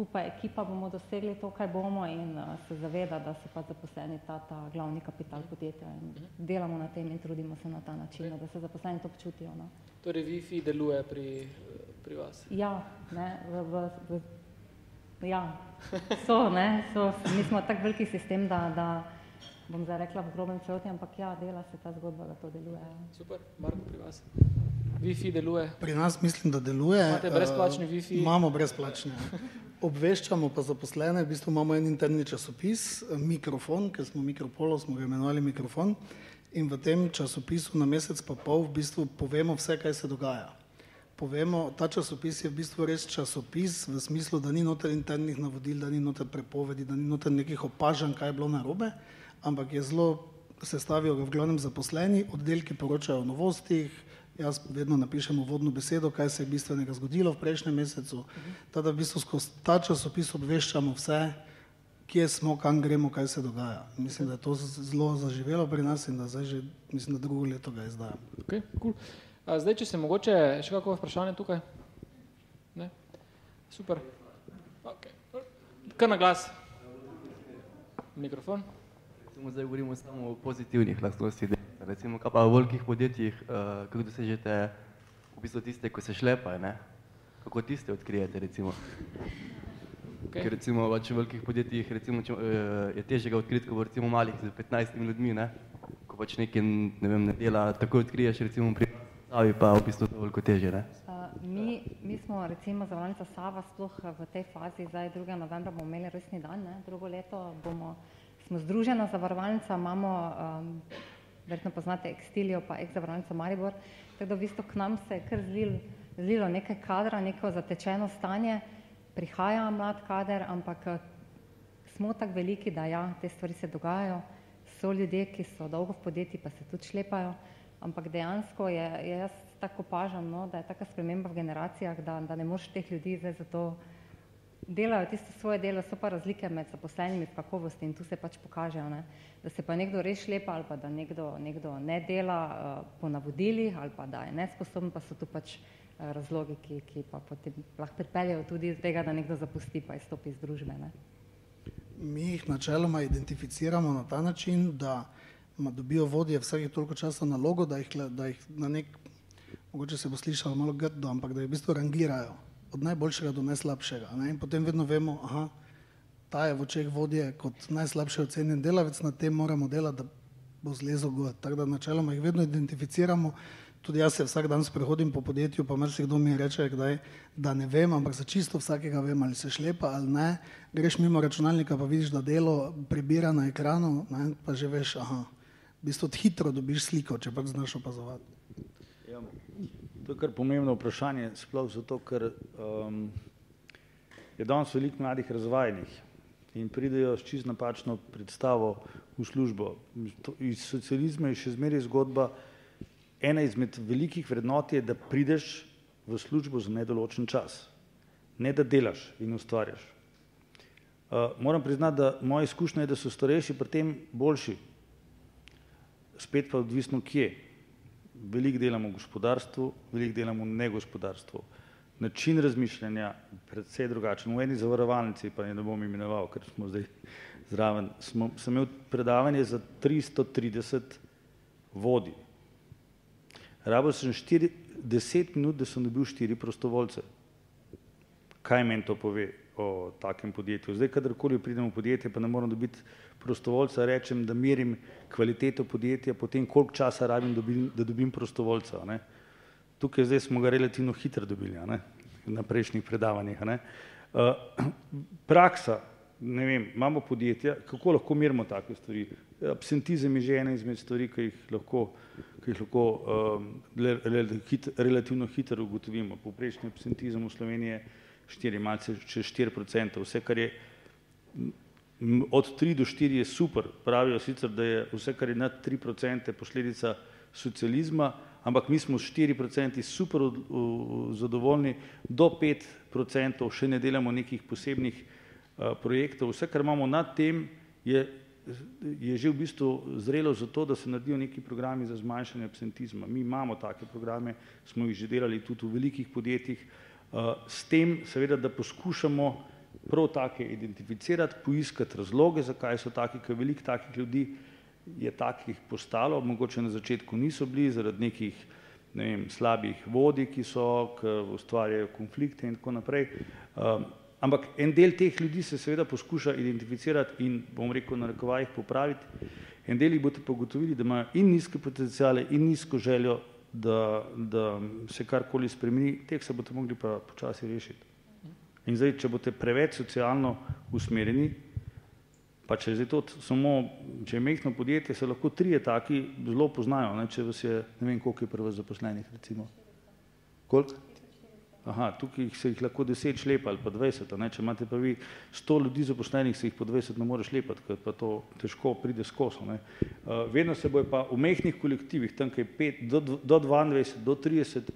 Speaker 3: skupaj ekipa bomo dosegli to, kaj bomo in uh, se zaveda, da so pa zaposleni ta, ta glavni kapital podjetja in delamo na tem in trudimo se na ta način, da se zaposleni to počutijo. No.
Speaker 1: Torej Wi-Fi deluje pri, pri vas?
Speaker 3: Ja, ne, v, v, v, ja, so, ne, so, mi smo tak veliki sistem, da, da bom zdaj rekla v grobem celoti, ampak ja, dela se ta zgodba, da to deluje. Ja.
Speaker 1: Super, Marko, pri vas? Wi-Fi deluje?
Speaker 4: Pri nas mislim, da deluje.
Speaker 1: Imate brezplačni Wi-Fi?
Speaker 4: Imamo brezplačni. Obveščamo pa zaposlene, v bistvu imamo en interni časopis, mikrofon, ker smo mikropolo, smo ga imenovali mikrofon in v tem časopisu na mesec pa pol v bistvu povemo vse, kaj se dogaja. Povemo, ta časopis je v bistvu res časopis v smislu, da ni noter internih navodil, da ni noter prepovedi, da ni noter nekih opažanj, kaj je bilo narobe, ampak je zelo, sestavijo ga v glavnem zaposleni, oddelki poročajo o novostih, jaz vedno napišem uvodno besedo, kaj se je bistvenega zgodilo v prejšnjem mesecu, da v bistvu skozi ta časopis obveščamo vse, kje smo, kam gremo, kaj se dogaja. Mislim, da je to zelo zaživelo pri nas in da zdaj že, mislim, da drugo leto ga izdajam.
Speaker 1: Okay, cool. Zdaj, če se mogoče še kako vprašanje tukaj? Ne? Super. Okay. Kar na glas. Mikrofon.
Speaker 5: Zdaj govorimo samo o pozitivnih lastnostih recimo, kaj pa v velikih podjetjih, uh, kako dosežete v bistvu tiste, ko se šlepajo, ne? Kako tiste odkrijete, recimo? Okay. Ker recimo pač v velikih podjetjih recimo, če, uh, je težje ga odkriti, kot recimo malih z 15 ljudmi, ne? Ko pač nekaj, ne vem, ne dela, tako odkriješ recimo pri Savi, pa v bistvu to veliko težje, ne?
Speaker 3: Uh, mi, mi smo recimo zavarovalnica Sava sploh v tej fazi, zdaj 2. novembra bomo imeli resni dan, ne? drugo leto bomo smo združena zavarovalnica, imamo, um, verjetno poznate Extilijo pa ex-zavarovalnico Maribor, tako da v bistvu k nam se je kar zlil, zlilo nekaj kadra, neko zatečeno stanje, prihaja mlad kader, ampak smo tako veliki, da ja, te stvari se dogajajo, so ljudje, ki so dolgo v podjetji, pa se tudi šlepajo, ampak dejansko je jaz tako opažam, no, da je taka sprememba v generacijah, da, da ne moreš teh ljudi zdaj zato delajo tisto svoje delo, so pa razlike med zaposlenimi v kakovosti in tu se pač pokažejo, ne, da se pa nekdo res šlepa ali pa da nekdo, nekdo ne dela uh, po navodilih ali pa da je nesposoben, pa so tu pač uh, razlogi, ki, ki pa potem lahko pripeljajo tudi do tega, da nekdo zapusti pa izstopi iz družbe. Ne.
Speaker 4: Mi jih načeloma identificiramo na ta način, da dobijo vodje vsake toliko časa nalogo, da jih, da jih na nek mogoče se bo slišalo malo grdo, ampak da jih v bistvu rangirajo od najboljšega do najslabšega. Ne? In potem vedno vemo, aha, ta je v očeh vodje kot najslabše ocenjen delavec, na tem moramo delati, da bo zlezel gor. Tako da načeloma jih vedno identificiramo. Tudi jaz se vsak dan sprehodim po podjetju, pa marsikdo mi reče, kdaj, da ne vem, ampak za čisto vsakega vem, ali se šlepa ali ne. Greš mimo računalnika, pa vidiš, da delo prebira na ekranu, ne? pa že veš, aha, v bistvu hitro dobiš sliko, če pač znaš opazovati.
Speaker 2: Ja, to je kar pomembno vprašanje, sploh zato, ker um, je danes veliko mladih razvajenih in pridejo s čist napačno predstavo v službo. To, iz socializma je še zmeraj zgodba, ena izmed velikih vrednot je, da prideš v službo za nedoločen čas, ne da delaš in ustvarjaš. Uh, moram priznati, da moja izkušnja je, da so starejši pri tem boljši, spet pa odvisno kje veliko delamo v gospodarstvu, veliko delamo v negospodarstvu. Način razmišljanja predvsej drugačen. V eni zavarovalnici, pa ne bom imenoval, ker smo zdaj zraven, smo, sem imel predavanje za 330 vodi. Rabil sem 4, 10 minut, da sem dobil 4 prostovoljce. Kaj meni to pove o takem podjetju? Zdaj, kadarkoli pridem v podjetje, pa ne moram dobiti prostovoljca, rečem, da merim kvaliteto podjetja, potem koliko časa rabim, da dobim prostovoljca. Ne. Tukaj zdaj smo ga relativno hitro dobili ne, na prejšnjih predavanjih. Ne. Uh, praksa, ne vem, imamo podjetja, kako lahko merimo take stvari. Absentizem je že ena izmed stvari, ki jih lahko, ki jih lahko um, relativno hitro ugotovimo. Poprečni absentizem v Sloveniji je 4, malce čez 4 procenta, vse kar je od 3 do 4 je super, pravijo sicer, da je vse, kar je nad 3 procente posledica socializma, ampak mi smo s 4 procenti super zadovoljni, do 5 procentov še ne delamo nekih posebnih projektov, vse, kar imamo nad tem, je, je že v bistvu zrelo za to, da se naredijo neki programi za zmanjšanje absentizma. Mi imamo take programe, smo jih že delali tudi v velikih podjetjih, s tem seveda, da poskušamo prav take identificirati, poiskati razloge, zakaj so taki, ker veliko takih ljudi je takih postalo, mogoče na začetku niso bili zaradi nekih ne vem, slabih vodij, ki so, ki ustvarjajo konflikte in tako naprej. Um, ampak en del teh ljudi se seveda poskuša identificirati in, bom rekel, na rekovajih popraviti. En del jih boste pogotovili, da imajo in nizke potencijale in nizko željo, da, da se karkoli spremeni, teh se boste mogli pa počasi rešiti. In zdaj, če boste preveč socialno usmerjeni, pa če je to samo, če je mehno podjetje, se lahko trije taki zelo poznajo, ne, če vas je, ne vem, koliko je prvo zaposlenih, recimo. Koliko? Aha, tukaj se jih lahko deset šlepa ali pa dvajset, če imate pa vi sto ljudi zaposlenih, se jih po dvajset ne more šlepati, ker pa to težko pride skozi. Uh, vedno se bojo pa v mehnih kolektivih, tam kaj pet, do, dvaindvajset, do trideset,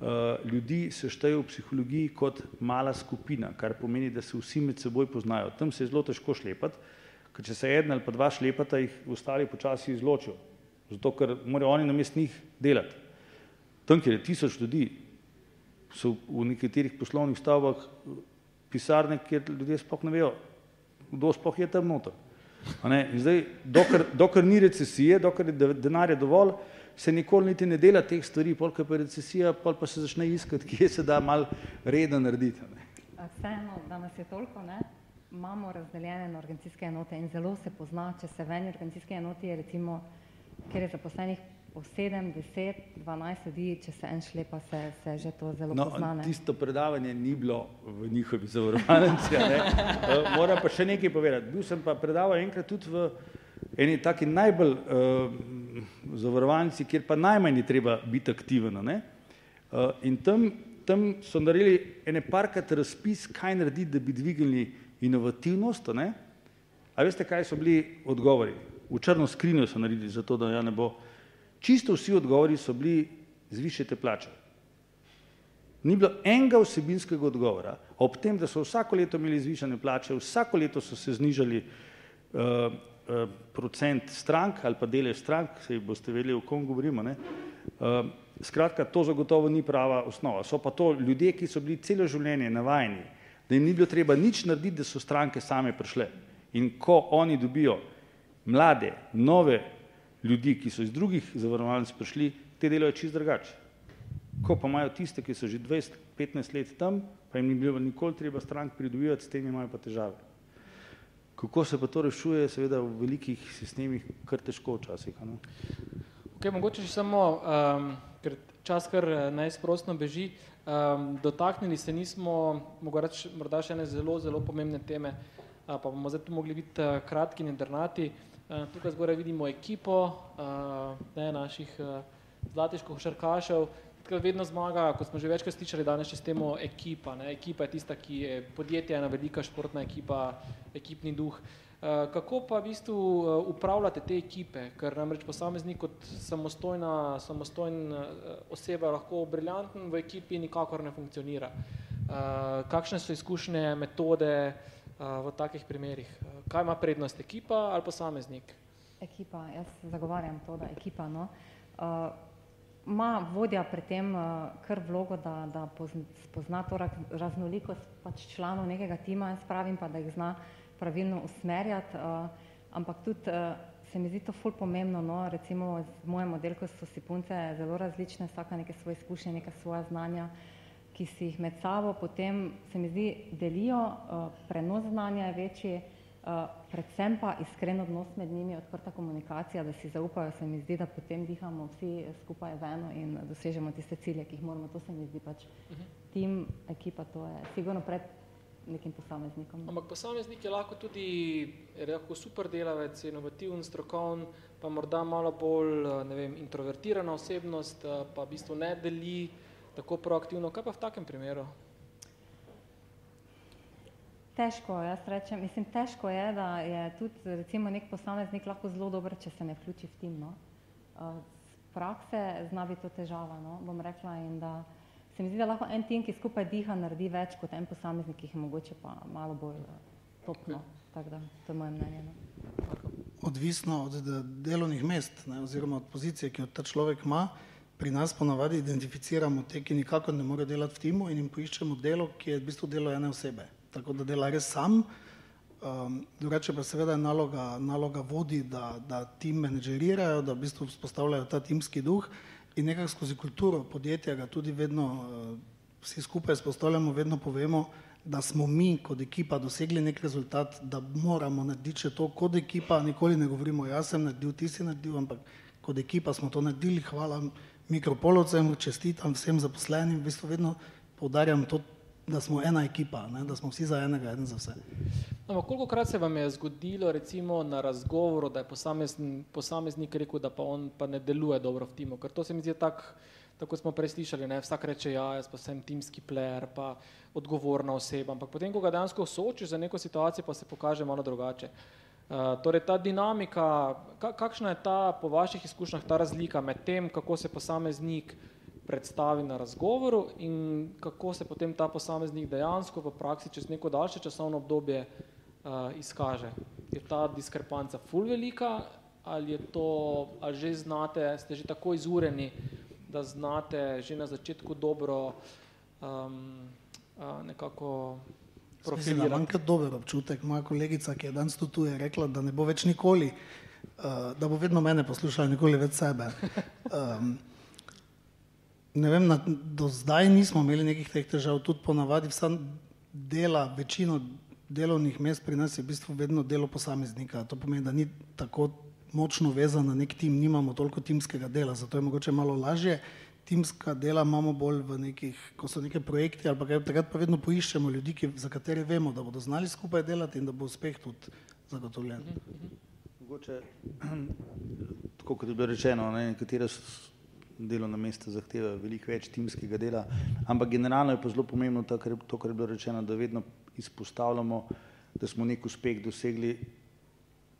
Speaker 2: Eh, ljudi se šteje v psihologiji kot mala skupina, kar pomeni, da se vsi med seboj poznajo. Tam se je zelo težko šlepati, ker če se eden ali pa dva šlepata, jih ostali počasi izločijo, zato ker morajo oni namest njih delati. Tam, kjer je tisoč ljudi, so v nekaterih poslovnih stavbah pisarne, kjer ljudje sploh ne vejo, kdo sploh je tam noter. In zdaj, dokler, dokler ni recesije, dokler je denarja dovolj, se nikoli niti ne dela teh stvari, pol pa je recesija, pol pa se začne iskati, kje se da mal reda narediti.
Speaker 3: Vseeno, da nas je toliko, ne? imamo razdeljene na organizacijske enote in zelo se pozna, če se v eni organizacijski enoti je recimo, kjer je zaposlenih po 7, 10, 12 ljudi, če se en šlepa, se, se že to zelo
Speaker 2: No,
Speaker 3: poznane.
Speaker 2: tisto predavanje ni bilo v njihovi zavarovalnici. a ne. Eh, Moram pa še nekaj povedati. Bil sem pa predaval enkrat tudi v eni taki najbolj uh, zavarovalnici, kjer pa najmanj je treba biti aktiven. Uh, in tam, tam so naredili ene parkrat razpis, kaj narediti, da bi dvignili inovativnost. A veste, kaj so bili odgovori? V črno skrinjo so naredili, zato da ja ne bo. Čisto vsi odgovori so bili zvišajte plače. Ni bilo enega vsebinskega odgovora, ob tem, da so vsako leto imeli zvišane plače, vsako leto so se znižali uh, uh, procent strank ali pa delež strank, se boste vedeli, o kom govorimo. Ne? Uh, skratka, to zagotovo ni prava osnova. So pa to ljudje, ki so bili celo življenje navajeni, da jim ni bilo treba nič narediti, da so stranke same prišle. In ko oni dobijo mlade, nove ljudi, ki so iz drugih zavarovalnic prišli, te delajo čist drugače. Ko pa imajo tiste, ki so že 20-15 let tam, pa jim ni bilo nikoli treba strank pridobivati, s tem imajo pa težave. Kako se pa to rešuje, seveda v velikih sistemih kar težko včasih.
Speaker 1: Okay, mogoče še samo, um, ker čas kar eh, neizprostno beži, um, dotaknili se nismo, reči, morda še ene zelo, zelo pomembne teme, uh, pa bomo zdaj tu mogli biti uh, kratki in internati. Uh, tukaj zgoraj vidimo ekipo uh, ne, naših uh, zlatih košarkašev, Tako vedno zmaga, kot smo že večkrat slišali danes, s temo ekipa. Ne? Ekipa je tista, ki je podjetje, ena velika športna ekipa, ekipni duh. Uh, kako pa v bistvu upravljate te ekipe, ker namreč posameznik kot samostojna, samostojna oseba lahko briljanten v ekipi nikakor ne funkcionira. Kakšne so izkušnje, metode v takih primerih? Uh, kaj ima prednost ekipa ali posameznik?
Speaker 3: Ekipa, jaz zagovarjam to, da ekipa no, uh, ima vodja pri tem uh, kar vlogo, da, da pozn- spozna to raz- raznolikost pač članov nekega tima, jaz pravim pa, da jih zna pravilno usmerjati, uh, ampak tudi uh, se mi zdi to ful pomembno, no, recimo v mojem oddelku so si punce zelo različne, vsaka neke svoje izkušnje, neka svoja znanja, ki si jih med sabo potem se mi zdi delijo, uh, prenos znanja je večji, Uh, predvsem pa iskren odnos med njimi, odprta komunikacija, da si zaupajo, se mi zdi, da potem dihamo vsi skupaj v eno in dosežemo tiste cilje, ki jih moramo. To se mi zdi pač tim, ekipa, to je sigurno pred nekim posameznikom.
Speaker 1: Ampak posameznik je lahko tudi je lahko super delavec, inovativen, strokoven, pa morda malo bolj eh, ne vem, introvertirana osebnost, eh, pa v bistvu ne deli tako proaktivno. Kaj pa v takem primeru?
Speaker 3: Težko, jaz rečem, mislim, težko je, da je tudi recimo nek posameznik lahko zelo dober, če se ne vključi v tim. No. Z prakse zna biti to težava, no, bom rekla, in da se mi zdi, da lahko en tim, ki skupaj diha, naredi več kot en posameznik, ki jih je mogoče pa malo bolj uh, topno. Tako da, to je moje mnenje. No.
Speaker 4: Odvisno od de- delovnih mest ne, oziroma od pozicije, ki jo ta človek ima, pri nas ponavadi identificiramo te, ki nikakor ne morejo delati v timu in jim poiščemo delo, ki je v bistvu delo ene osebe. Tako da dela res sam. Um, drugače pa seveda je naloga, naloga vodi, da, da tim menedžerirajo, da v bistvu vzpostavljajo ta timski duh in nekako skozi kulturo podjetja ga tudi vedno uh, vsi skupaj spostavljamo, vedno povemo, da smo mi kot ekipa dosegli nek rezultat, da moramo narediti to kot ekipa, nikoli ne govorimo, jaz sem naredil, ti si naredil, ampak kot ekipa smo to naredili, hvala mikropolovcem, čestitam vsem zaposlenim, v bistvu vedno poudarjam to, da smo ena ekipa, ne, da smo vsi za enega, en za vse.
Speaker 1: Ampak koliko krat se vam je zgodilo recimo na razgovoru, da je posamezn, posameznik rekel, da pa on pa ne deluje dobro v timu, ker to se mi zdi tak, tako smo prej slišali, ne? vsak reče ja, jaz pa sem timski player, pa odgovorna oseba, ampak potem, ko ga dejansko soočiš za neko situacijo, pa se pokaže malo drugače. Uh, torej ta dinamika, ka, kakšna je ta po vaših izkušnjah ta razlika med tem, kako se posameznik predstavi na razgovoru in kako se potem ta posameznik dejansko v praksi čez neko daljše časovno obdobje uh, izkaže. Je ta diskrepanca ful velika ali je to, ali že znate, ste že tako izureni, da znate že na začetku dobro um, uh, nekako Profilirati.
Speaker 4: imam kar dober občutek. Moja kolegica, ki je danes tu, tu je rekla, da ne bo več nikoli, uh, da bo vedno mene poslušala, nikoli več sebe. Um, ne vem, na, do zdaj nismo imeli nekih teh težav, tudi ponavadi vsa dela, večino delovnih mest pri nas je v bistvu vedno delo posameznika. To pomeni, da ni tako močno vezan na nek tim, nimamo toliko timskega dela, zato je mogoče malo lažje. Timska dela imamo bolj v nekih, ko so neke projekti ali pa kaj, takrat pa vedno poiščemo ljudi, ki, za katere vemo, da bodo znali skupaj delati in da bo uspeh tudi zagotovljen.
Speaker 2: Mogoče, tako kot je bilo rečeno, ne, nekatere delovna mesta zahtevajo veliko več timskega dela, ampak generalno je pa zelo pomembno to, kar, to, kar je bilo rečeno, da vedno izpostavljamo, da smo nek uspeh dosegli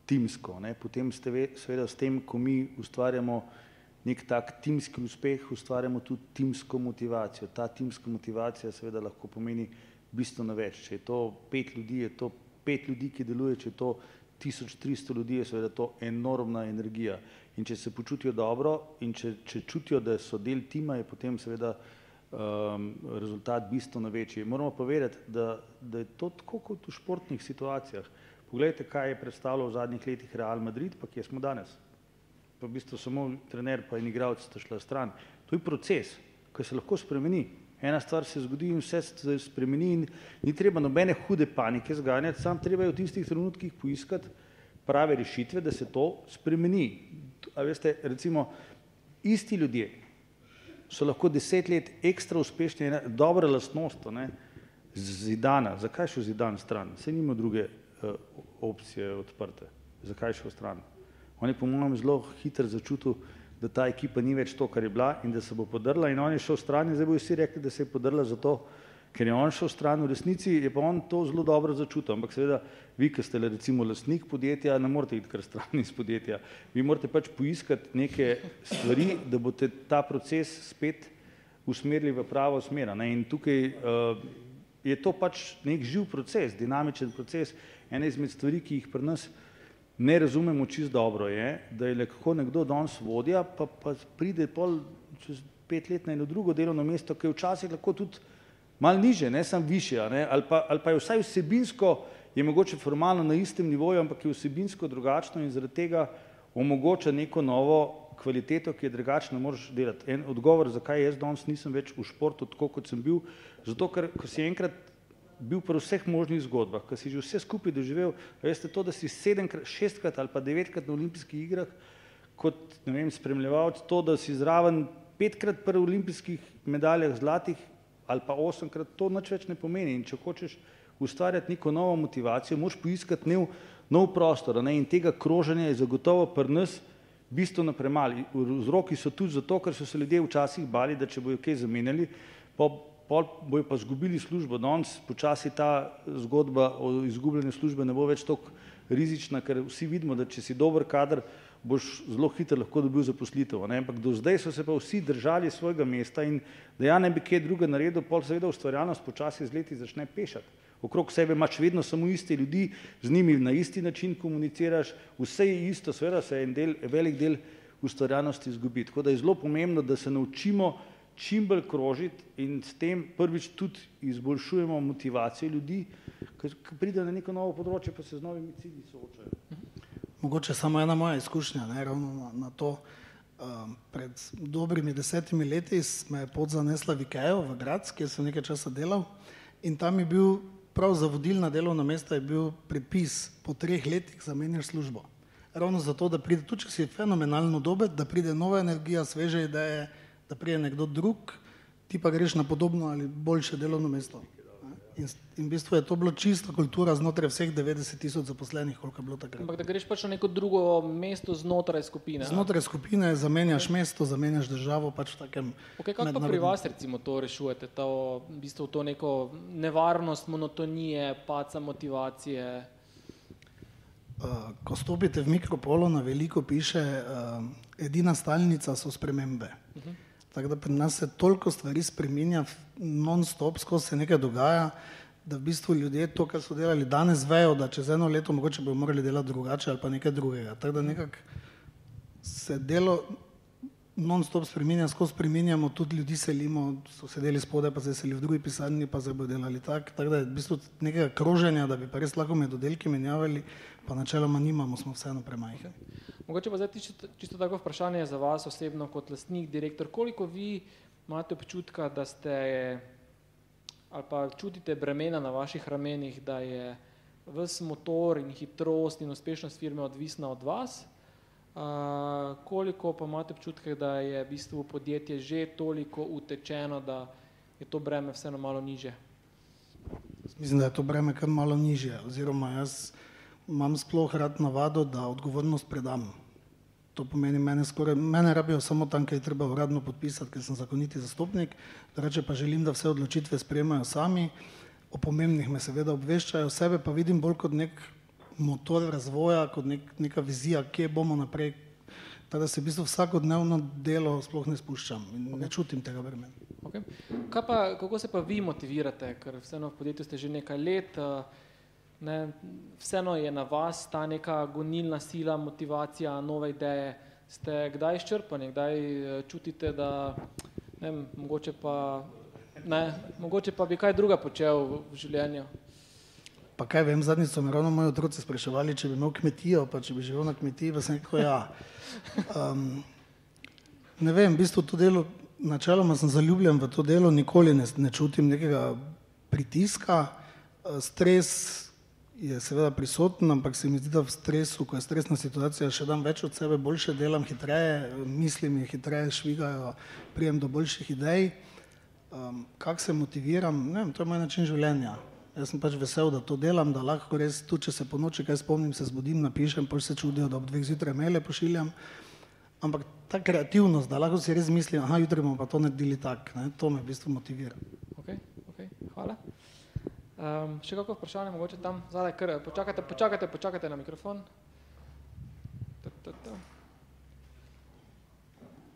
Speaker 2: timsko. Ne. Potem ste ve, seveda s tem, ko mi ustvarjamo nek tak timski uspeh, ustvarjamo tudi timsko motivacijo. Ta timska motivacija seveda lahko pomeni bistveno več. Če je to pet ljudi, je to pet ljudi, ki deluje, če je to 1300 ljudi, je seveda to enormna energija. In če se počutijo dobro in če, če čutijo, da so del tima, je potem seveda um, rezultat bistveno večji. Moramo pa vedeti, da, da je to tako kot v športnih situacijah. Poglejte, kaj je predstavljal v zadnjih letih Real Madrid, pa kje smo danes. Pa v bistvu samo trener pa in igralci sta šla stran. To je proces, ki se lahko spremeni. Ena stvar se zgodi in vse se spremeni in ni treba nobene hude panike zganjati, sam treba je v tistih trenutkih poiskati prave rešitve, da se to spremeni. A veste, recimo, isti ljudje so lahko deset let ekstra uspešni, ena dobra lastnost, ne, zidana. Zakaj šel zidan stran? Se nima druge uh, opcije odprte. Zakaj šel stran? On je po mojem zelo hitro začutil, da ta ekipa ni več to, kar je bila in da se bo podrla in on je šel stran in zdaj bo vsi rekli, da se je podrla zato, ker je on šel stran, v resnici je pa on to zelo dobro začutil, ampak seveda vi, ki ste recimo lastnik podjetja, ne morete iti kar stran iz podjetja. Vi morate pač poiskati neke stvari, da boste ta proces spet usmerili v pravo smer. Ne? In tukaj uh, je to pač nek živ proces, dinamičen proces, ena izmed stvari, ki jih pri nas ne razumemo čisto dobro, je, da je lahko nekdo danes vodja, pa, pa pride pol čez pet let na eno drugo delovno mesto, ki je včasih lahko tudi mal niže, ne samo više, ali, pa, ali pa je vsaj vsebinsko, je mogoče formalno na istem nivoju, ampak je vsebinsko drugačno in zaradi tega omogoča neko novo kvaliteto, ki je drugačna, moraš delati. En odgovor, zakaj jaz danes nisem več v športu tako, kot sem bil, zato ker, ko si enkrat bil pri vseh možnih zgodbah, ko si že vse skupaj doživel, veste to, da si sedemkrat, šestkrat ali pa devetkrat na olimpijskih igrah, kot ne vem, spremljevalc, to, da si zraven petkrat pri olimpijskih medaljah zlatih ali pa osemkrat, to nič več ne pomeni. In če hočeš ustvarjati neko novo motivacijo, moraš poiskati nov, nov prostor. Ne? In tega kroženja je zagotovo pri nas bistveno premali. Vzroki so tudi zato, ker so se ljudje včasih bali, da če bojo kaj zamenjali, pa pol bojo pa izgubili službo. Danes počasi ta zgodba o izgubljanju službe ne bo več tako rizična, ker vsi vidimo, da če si dober kader, boš zelo hitro lahko dobil zaposlitev. Ne? Ampak do zdaj so se pa vsi držali svojega mesta in da ja ne bi kaj druga naredil, pol seveda ustvarjalnost počasi z leti začne pešati. Okrog sebe imaš vedno samo iste ljudi, z njimi na isti način komuniciraš, vse je isto, seveda se en del, velik del ustvarjalnosti izgubi. Tako da je zelo pomembno, da se naučimo čim bolj krožiti in s tem prvič tudi izboljšujemo motivacijo ljudi, ki pride na neko novo področje, pa se z novimi cilji soočajo.
Speaker 4: Mogoče samo ena moja izkušnja, ne, ravno na, na to. Um, pred dobrimi desetimi leti me je pot zanesla v Ikejo, v Gradc, kjer sem nekaj časa delal in tam je bil prav za vodilna delovna mesta je bil pripis po treh letih zamenjaš službo. Ravno zato, da pride, tudi če si fenomenalno dober, da pride nova energija, sveže ideje, da prije nekdo drug, ti pa greš na podobno ali boljše delovno mesto. In, in v bistvu je to bilo čista kultura znotraj vseh 90 tisoč zaposlenih, koliko je bilo takrat.
Speaker 1: Ampak da greš pač na neko drugo mesto znotraj skupine.
Speaker 4: Znotraj skupine zamenjaš mesto, zamenjaš državo, pač v takem.
Speaker 1: Okay, kako pa pri vas recimo to rešujete, to, v bistvu to neko nevarnost, monotonije, paca motivacije?
Speaker 4: Uh, ko stopite v mikropolo, na veliko piše, uh, edina stalnica so spremembe. Uh -huh. Tako da pri nas se toliko stvari spremenja, non-stop, skozi se nekaj dogaja, da v bistvu ljudje to, kar so delali danes, vejo, da čez eno leto mogoče bodo morali delati drugače ali pa nekaj drugega. Tako da nekako se delo non-stop spremenja, skozi spremenjamo, tudi ljudi selimo, so sedeli spodaj, pa se seli v drugi pisarni, pa se bodo delali tako. Tako da je v bistvu nekega kroženja, da bi pa res lahko med oddelki menjavali, pa načeloma nimamo, smo vseeno premajhni.
Speaker 1: Mogoče pa zdaj čisto, čisto tako vprašanje za vas osebno kot lastnik, direktor, koliko vi imate občutka, da ste ali pa čutite bremena na vaših ramenih, da je vse motor in hitrost in uspešnost firme odvisna od vas Uh, koliko pa imate občutek, da je v bistvu podjetje že toliko utečeno, da je to breme vseeno malo niže?
Speaker 4: Mislim, da je to breme kar malo niže. Oziroma, jaz imam sploh rad navado, da odgovornost predam. To pomeni, mene, skoraj, mene rabijo samo tam, kaj je treba uradno podpisati, ker sem zakoniti zastopnik. Drugače pa želim, da vse odločitve sprejemajo sami. O pomembnih me seveda obveščajo, sebe pa vidim bolj kot nek motor razvoja, kot nek, neka vizija, kje bomo naprej. Tako da se v bistvu vsakodnevno delo sploh ne spuščam in ne čutim tega bremena.
Speaker 1: Okay. Kaj pa, kako se pa vi motivirate, ker vseeno v podjetju ste že nekaj let, ne, vseeno je na vas ta neka gonilna sila, motivacija, nove ideje. Ste kdaj izčrpani, kdaj čutite, da ne vem, mogoče pa, ne, mogoče pa bi kaj druga počel v življenju?
Speaker 4: Pa kaj vem, zadnjič so me ravno moji otroci spraševali, če bi imel kmetijo, pa če bi živel na kmetiji, pa sem rekel ja. Um, ne vem, v bistvu to delo, načeloma sem zaljubljen v to delo, nikoli ne, ne čutim nekega pritiska. Stres je seveda prisoten, ampak se mi zdi, da v stresu, ko je stresna situacija, še dam več od sebe, boljše delam, hitreje, misli mi hitreje švigajo, prijem do boljših idej. Um, Kako se motiviram? Ne vem, to je moj način življenja. Jaz sem pač vesel, da to delam, da lahko res tudi, če se po noči kaj spomnim, se zbudim, napišem, pa se čudijo, da ob dveh zjutraj maile pošiljam. Ampak ta kreativnost, da lahko si res mislim, aha, jutri bomo pa to naredili tak, ne, to me v bistvu motivira.
Speaker 1: Um, še kako vprašanje, mogoče tam zadaj, kar, počakajte, počakajte, počakajte na mikrofon.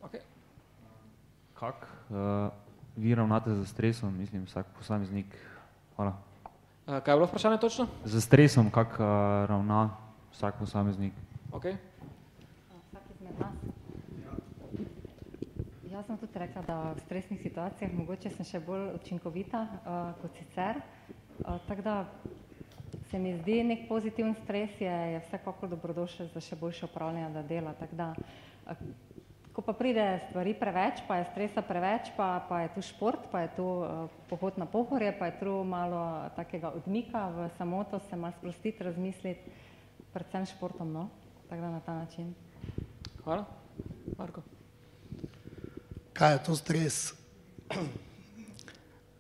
Speaker 1: Okay.
Speaker 6: Kako uh, vi ravnate z stresom, mislim, vsak posameznik? Hvala.
Speaker 1: Uh, kaj je bilo vprašanje točno?
Speaker 6: Z stresom, kako uh, ravna vsak posameznik?
Speaker 1: Okay.
Speaker 3: Vsak izmed nas. Jaz sem tudi rekla, da v stresnih situacijah mogoče sem še bolj učinkovita uh, kot sicer. Uh, tako da se mi zdi nek pozitiven stres je, je vsekakor dobrodošel za še boljše upravljanje dela. Tako da, Ko pa pride stvari preveč, pa je stresa preveč, pa, pa je tu šport, pa je tu uh, pohod na pohorje, pa je tu malo takega odmika v samoto, se malo sprostiti, razmisliti, predvsem športom, no? tako da na ta način.
Speaker 1: Hvala. Marko.
Speaker 4: Kaj je to stres?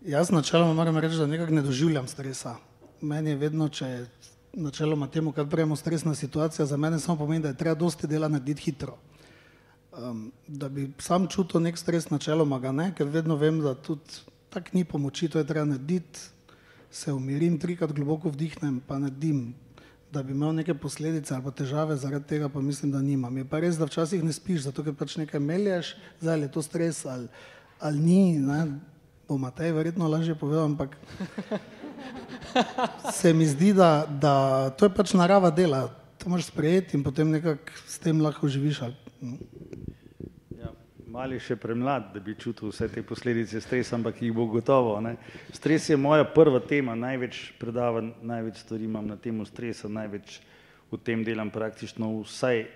Speaker 4: Jaz načeloma moram reči, da nekako ne doživljam stresa. Meni je vedno, če je načeloma temu, kar pravimo stresna situacija, za mene samo pomeni, da je treba dosti dela narediti hitro. Um, da bi sam čutil nek stres, načeloma ga ne, ker vedno vem, da tudi tako ni pomoči, to je treba narediti, se umirim, trikrat globoko vdihnem, pa naredim, da bi imel neke posledice ali pa težave zaradi tega, pa mislim, da nimam. Je pa res, da včasih ne spiš, zato ker pač nekaj melješ, zdaj je to stres ali, ali ni, ne, bo Matej verjetno lažje povedal, ampak se mi zdi, da, da to je pač narava dela, to moraš sprejeti in potem nekako s tem lahko živiš. No.
Speaker 2: Ja, mali še premlad, da bi čutil vse te posledice stresa, ampak jih bo gotovo. Ne. Stres je moja prva tema, največ predavanj, največ stvari imam na temo stresa, največ v tem delam praktično vsaj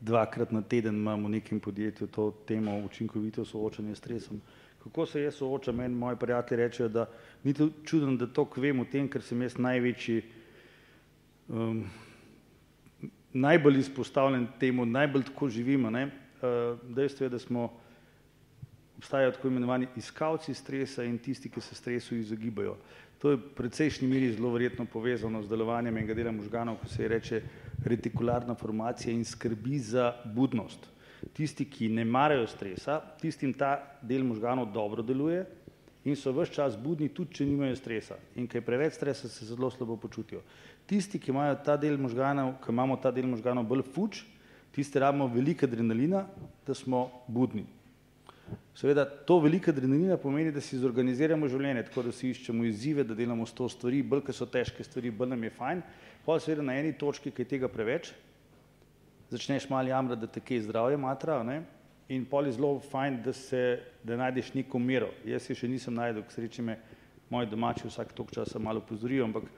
Speaker 2: dvakrat na teden imam v nekem podjetju to temo učinkovito soočanje s stresom. Kako se jaz soočam, meni moji prijatelji rečejo, da ni to čudno, da toliko vem o tem, ker sem jaz največji, um, najbolj izpostavljen temu, najbolj tako živimo. Uh, dejstvo je, da smo obstajajo tako imenovani iskalci stresa in tisti, ki se stresu izogibajo. To je v precejšnji meri zelo verjetno povezano z delovanjem enega dela možganov, ko se reče retikularna formacija in skrbi za budnost. Tisti, ki ne marajo stresa, tistim ta del možganov dobro deluje in so vse čas budni, tudi če nimajo stresa. In kaj preveč stresa, se zelo slabo počutijo. Tisti, ki imajo ta del možganov, ki imamo ta del možganov bolj fuč, tisti rabimo veliko adrenalina, da smo budni. Seveda, to veliko adrenalina pomeni, da si zorganiziramo življenje, tako da si iščemo izzive, da delamo sto stvari, bolj, ker so težke stvari, bolj nam je fajn. Pa seveda na eni točki, ki je tega preveč, začneš malo jamrati, da te kaj zdravje matra, ne? in pol je zelo fajn, da, se, da najdeš neko mero. Jaz se še nisem najdel, k sreči me moji domači vsak tok časa malo pozorijo, ampak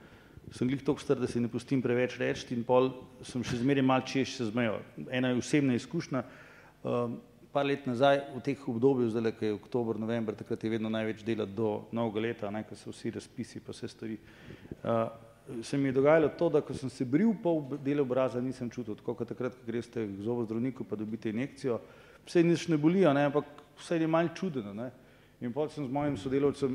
Speaker 2: sem glih toliko star, da se ne pustim preveč reči in pol sem še zmeraj mal češ se zmejo. Ena je osebna izkušnja, um, par let nazaj v teh obdobju, zdaj ki je oktober, november, takrat je vedno največ dela do novega leta, ne, ko so vsi razpisi pa vse stvari. Uh, se mi je dogajalo to, da ko sem se bril, pol dela obraza nisem čutil, tako kot takrat, ko greste k zobozdravniku pa dobite injekcijo, vse nič ne boli, ne, ampak vse je malce čudeno. Ne. In potem sem z mojim sodelavcem,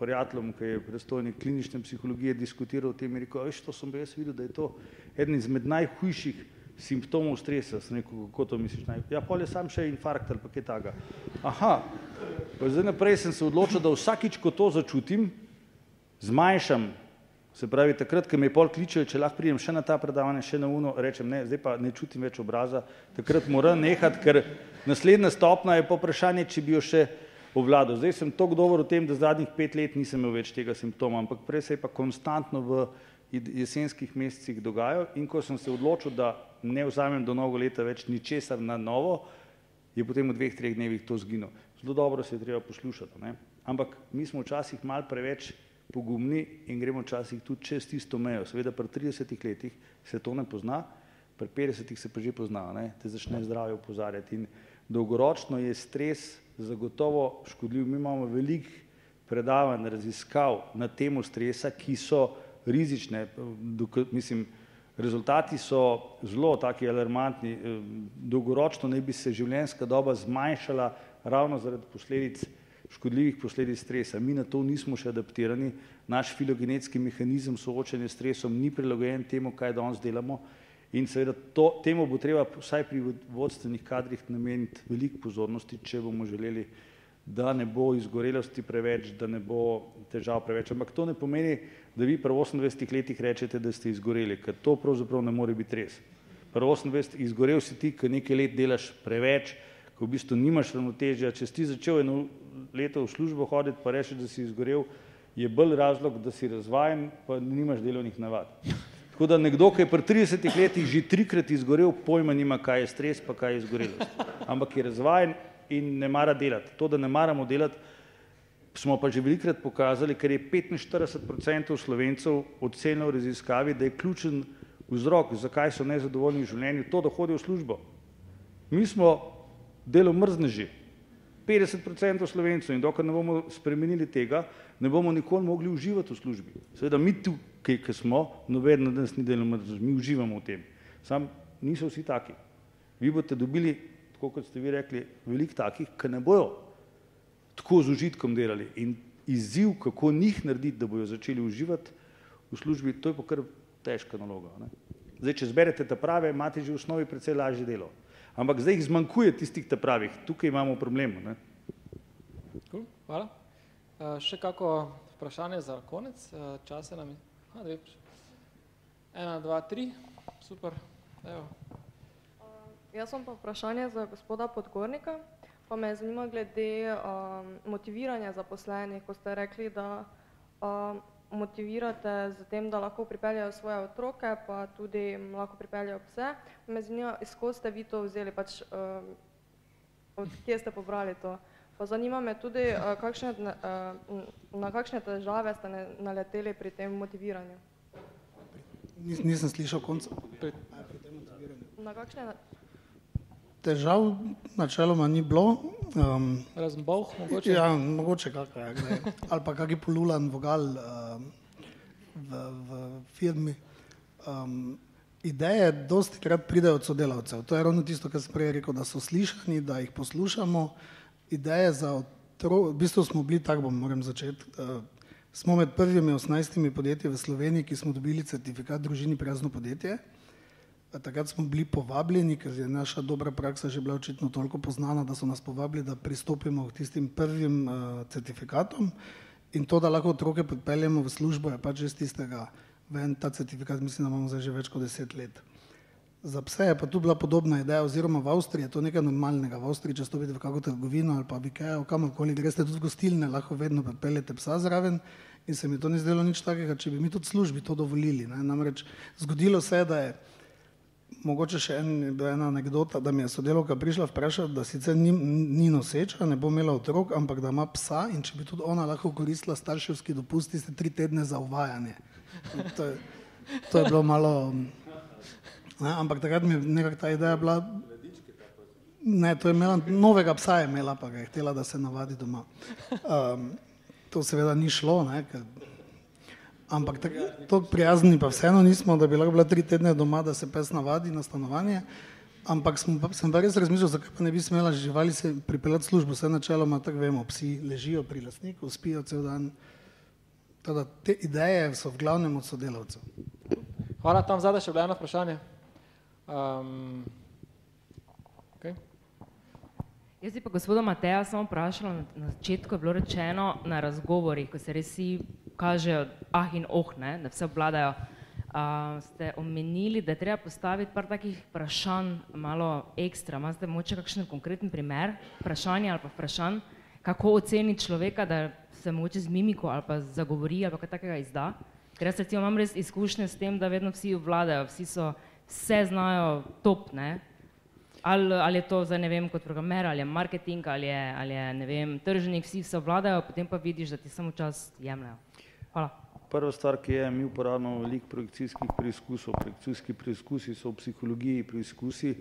Speaker 2: prijateljem, ki je predstojnik klinične psihologije, diskutiral o tem in rekel, veš, to sem pa jaz videl, da je to eden izmed najhujših simptomov stresa. Sem rekel, kako to misliš? Naj? Ja, pol je sam še infarkt ali pa kaj taga. Aha, pa zdaj naprej sem se odločil, da vsakič, ko to začutim, zmanjšam Se pravi, takrat, ko me pol kličejo, če lahko pridem še na ta predavanje, še na uno, rečem ne, zdaj pa ne čutim več obraza, takrat moram nehati, ker naslednja stopna je po vprašanje, če bi jo še obvladal. Zdaj sem tako dober v tem, da zadnjih pet let nisem imel več tega simptoma, ampak prej se je pa konstantno v jesenskih mesecih dogajal in ko sem se odločil, da ne vzamem do novega leta več ničesar na novo, je potem v dveh, treh dnevih to zginilo. Zelo dobro se je treba poslušati. Ne? Ampak mi smo včasih mal preveč pogumni in gremo včasih tudi čez tisto mejo. Seveda pri 30 letih se to ne pozna, pri 50 se pa že pozna, ne? te začne zdravje upozarjati in dolgoročno je stres zagotovo škodljiv. Mi imamo veliko predavanj, raziskav na temo stresa, ki so rizične, mislim, rezultati so zelo taki alarmantni, dolgoročno naj bi se življenjska doba zmanjšala ravno zaradi posledic škodljivih posledic stresa. Mi na to nismo še adaptirani, naš filogenetski mehanizem soočanja s stresom ni prilagojen temu, kaj danes delamo in seveda to, temu bo treba vsaj pri vodstvenih kadrih nameniti veliko pozornosti, če bomo želeli, da ne bo izgorelosti preveč, da ne bo težav preveč. Ampak to ne pomeni, da vi pri 28 letih rečete, da ste izgoreli, ker to pravzaprav ne more biti res. Pri 28 izgorel si ti, ker nekaj let delaš preveč, ko v bistvu nimaš ravnotežja, če si začel eno leto v službo hoditi, pa rečeš, da si izgorel, je bolj razlog, da si razvajen, pa nimaš delovnih navad. Tako da nekdo, ki je pri 30 letih že trikrat izgorel, pojma nima, kaj je stres, pa kaj je izgorelost. Ampak je razvajen in ne mara delati. To, da ne maramo delati, smo pa že velikrat pokazali, ker je 45% slovencev ocenilo v raziskavi, da je ključen vzrok, zakaj so nezadovoljni v življenju, to, da hodijo v službo. Mi smo delo mrzneži. 50% slovencev in dokler ne bomo spremenili tega, ne bomo nikoli mogli uživati v službi. Seveda mi tukaj, ki smo, noben od nas ni delo mrznež, mi uživamo v tem. Sam niso vsi taki. Vi boste dobili, tako kot ste vi rekli, veliko takih, ki ne bojo tako z užitkom delali in izziv, kako njih narediti, da bojo začeli uživati v službi, to je pa kar težka naloga. Ne? Zdaj, če zberete ta prave, imate že v osnovi precej lažje delo ampak zdaj jih zmanjkuje tistih te pravih, tukaj imamo problem. Ne?
Speaker 1: Cool, hvala. Uh, še kako vprašanje za konec, uh, časa nam je, ha, dve, ena, dva, tri, super, evo.
Speaker 7: Uh, jaz sem pa vprašanje za gospoda Podgornika, pa me zanima glede um, motiviranja zaposlenih, ko ste rekli, da um, motivirate z tem, da lahko pripeljajo svoje otroke, pa tudi lahko pripeljajo pse. Me zanima, iz ko ste vi to vzeli, pač uh, od kje ste pobrali to. Pa zanima me tudi, uh, kakšne, uh, na kakšne težave ste ne, naleteli pri tem motiviranju.
Speaker 4: Nis, nisem slišal konca.
Speaker 1: Pri...
Speaker 7: Na kakšne
Speaker 4: težav načeloma ni bilo. Um,
Speaker 1: Razen boh, mogoče?
Speaker 4: Ja, mogoče kakaj, ja, ali pa kakšen polulan vogal um, v, v firmi. Um, ideje dosti krat pridejo od sodelavcev. To je ravno tisto, kar sem prej rekel, da so slišani, da jih poslušamo. Ideje za otrok, v bistvu smo bili, tako bom moram začeti, uh, smo med prvimi 18 podjetji v Sloveniji, ki smo dobili certifikat družini prijazno podjetje. Takrat smo bili povabljeni, ker je naša dobra praksa že bila očitno toliko poznana, da so nas povabili, da pristopimo k tistim prvim uh, certifikatom in to, da lahko otroke podpeljemo v službo, je pač že z tistega ven, ta certifikat mislim, da imamo zdaj že več kot deset let. Za pse je pa tu bila podobna ideja, oziroma v Avstriji je to nekaj normalnega. V Avstriji, če stopite v kakšno trgovino ali pa v Ikeo, kamorkoli greste, tudi gostilne, lahko vedno pripeljete psa zraven in se mi to ni zdelo nič takega, če bi mi tudi službi to dovolili. Ne? Namreč zgodilo se je, da je mogoče še en, ena anekdota, da mi je sodelovka prišla vprašati, da sicer ni, ni noseča, ne bo imela otrok, ampak da ima psa in če bi tudi ona lahko koristila starševski dopust tiste tri tedne za uvajanje. To je, to je bilo malo, ne, ampak takrat mi je nekako ta ideja bila, ne, to je imela, novega psa je imela, pa ga je htela, da se navadi doma. Um, to seveda ni šlo, ne, ker Ampak tako prijazni pa vseeno nismo, da bi lahko bila tri tedne doma, da se pes navadi na stanovanje. Ampak sem pa, sem pa res razmišljal, zakaj pa ne bi smela živali se pripeljati v službo, vse načeloma tako vemo, psi ležijo pri lastniku, spijo cel dan. Teda te ideje so v glavnem od sodelavcev.
Speaker 1: Hvala, tam zadaj še bilo eno vprašanje. Um, okay.
Speaker 8: Jaz bi pa gospoda Mateja samo vprašala, na, na začetku je bilo rečeno na razgovorih, ko se res vsi kažejo ah in oh, ne, da vse obvladajo. Uh, ste omenili, da je treba postaviti par takih vprašanj, malo ekstra. Imate moče kakšen konkreten primer vprašanja ali pa vprašanj, kako oceniti človeka, da se moče z mimiko ali pa zagovori ali pa kaj takega izda? Ker jaz recimo imam res izkušnje s tem, da vedno vsi obvladajo, vsi so, vse znajo top, ne? Ali, ali je to za ne vem kot programer, ali je marketing, ali je, ali je ne vem, tržnik, vsi se obvladajo, potem pa vidiš, da ti samo čas jemljajo. Hvala.
Speaker 2: Prva stvar, ki je, mi uporabljamo veliko projekcijskih preizkusov. Projekcijski preizkusi so v psihologiji preizkusi,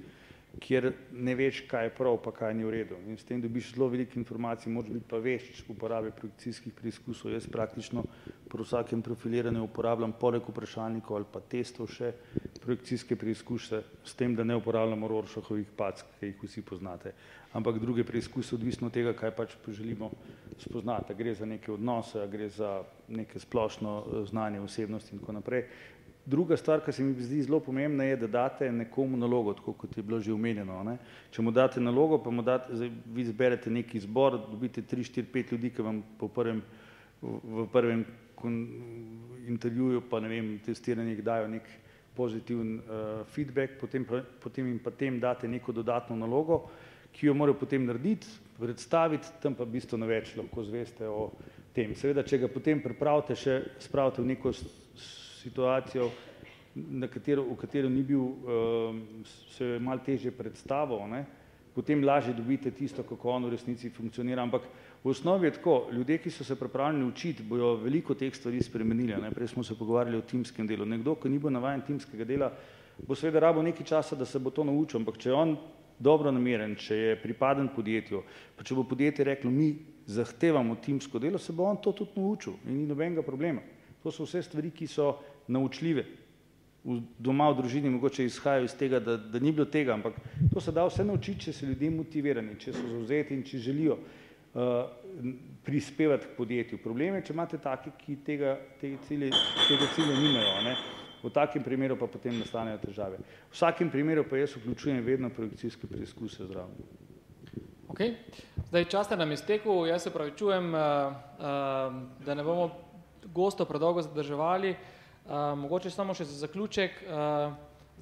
Speaker 2: kjer ne veš, kaj je prav, pa kaj ni v redu. In s tem dobiš zelo veliko informacij, moraš biti pa veš uporabe projekcijskih preizkusov. Jaz praktično pri vsakem profiliranju uporabljam poleg vprašalnikov ali pa testov še projekcijske preizkuse, s tem, da ne uporabljamo Rorschachovih pack, ki jih vsi poznate, ampak druge preizkuse, odvisno od tega, kaj pač želimo spoznati. A gre za neke odnose, a gre za neke splošno znanje osebnosti in tako naprej. Druga stvar, ki se mi zdi zelo pomembna, je, da date nekomu nalogo, tako kot je bilo že omenjeno. Ne. Če mu date nalogo, pa mu date, zdaj, vi zberete neki zbor, dobite tri, štiri, pet ljudi, ki vam po prvem, v prvem intervjuju, pa ne vem, testiranjih dajo nek pozitiven uh, feedback, potem, pa, potem jim pa tem date neko dodatno nalogo, ki jo morajo potem narediti, predstaviti, tam pa bistveno več lahko zveste o tem. Seveda, če ga potem pripravite, še spravite v neko situacijo, na katero, v katero ni bil, uh, se je malo težje predstavil, ne? potem lažje dobite tisto, kako on v resnici funkcionira. Ampak v osnovi je tako, ljudje, ki so se pripravljeni učiti, bojo veliko teh stvari spremenili. Najprej smo se pogovarjali o timskem delu. Nekdo, ki ni bil navajen timskega dela, bo seveda rabo nekaj časa, da se bo to naučil, ampak če je on dobro nameren, če je pripaden podjetju, pa če bo podjetje reklo, mi zahtevamo timsko delo, se bo on to tudi naučil in ni nobenega problema. To so vse stvari, ki so naučljive. V, doma v družini mogoče izhajajo iz tega, da, da ni bilo tega, ampak to se da vse naučiti, če so ljudje motivirani, če so zauzeti in če želijo prispevati k podjetju. Problem je, če imate take, ki tega, tega, cilje, tega cilja nimajo. Ne? V takem primeru pa potem nastanejo težave. V vsakem primeru pa jaz vključujem vedno projekcijske preizkuse zraven.
Speaker 1: Okay. Zdaj, čas nam je stekel, jaz se pravi čujem, uh, uh, da ne bomo gosto predolgo zadrževali. Uh, mogoče samo še za zaključek, uh,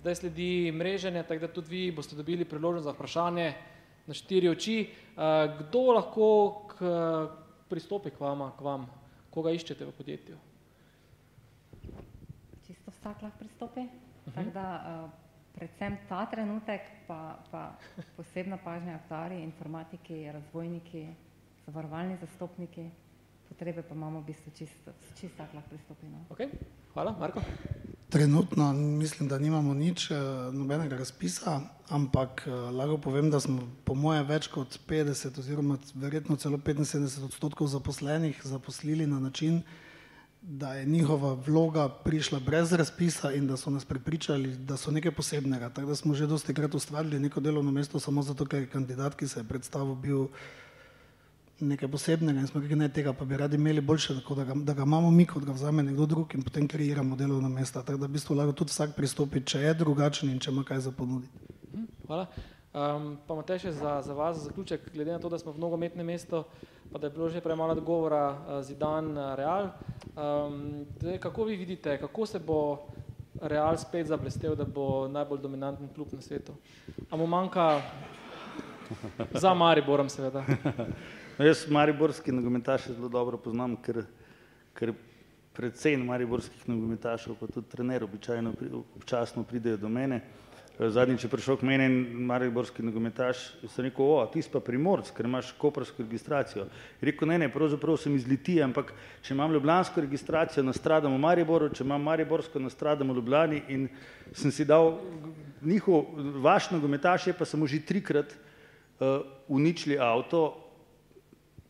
Speaker 1: zdaj sledi mreženje, tako da tudi vi boste dobili priložnost za vprašanje na štiri oči. Uh, kdo lahko k, pristopi k, vama, k vam, koga iščete v podjetju?
Speaker 3: Čisto vsak lahko pristopi. Uh -huh. Tako da uh, predvsem ta trenutek, pa, pa posebna pažnja aktarji, informatiki, razvojniki, zavarovalni zastopniki, potrebe pa imamo v bistvu čisto, čisto tak lahko pristopi. No.
Speaker 1: Okay. Hvala, Marko.
Speaker 4: Trenutno mislim, da nimamo nič eh, nobenega razpisa, ampak eh, lahko povem, da smo po moje več kot 50 oziroma verjetno celo 75 odstotkov zaposlenih zaposlili na način, da je njihova vloga prišla brez razpisa in da so nas prepričali, da so nekaj posebnega. Tako da smo že dosti krat ustvarili neko delovno mesto samo zato, ker je kandidat, ki se je predstavil, bil nekaj posebnega in smo rekli, ne tega pa bi radi imeli boljše, tako da ga, da ga imamo mi, kot ga vzame nekdo drug in potem kreiramo delovna mesta. Tako da v bistvu lahko tudi vsak pristopi, če je drugačen in če ima kaj za ponuditi.
Speaker 1: Mhm, hvala. Um, pa imate še za, za vas za zaključek, glede na to, da smo v nogometnem mestu, pa da je bilo že prej malo govora uh, Zidan uh, Real. Um, tle, kako vi vidite, kako se bo Real spet zablestel, da bo najbolj dominanten klub na svetu? A mu manjka za Mariborom seveda?
Speaker 2: No, jaz mariborski nogometaš zelo dobro poznam, ker, ker predvsej mariborskih nogometašev, pa tudi trener običajno občasno pridejo do mene. Zadnjič je prišel k meni in mariborski nogometaš, sem rekel, o, ti si pa primorc, ker imaš koprsko registracijo. Je rekel, ne, ne, pravzaprav sem iz Litije, ampak če imam ljubljansko registracijo, nastradam v Mariboru, če imam mariborsko, nastradam v Ljubljani in sem si dal njihov, vaš nogometaš je pa samo že trikrat uh, uničili avto,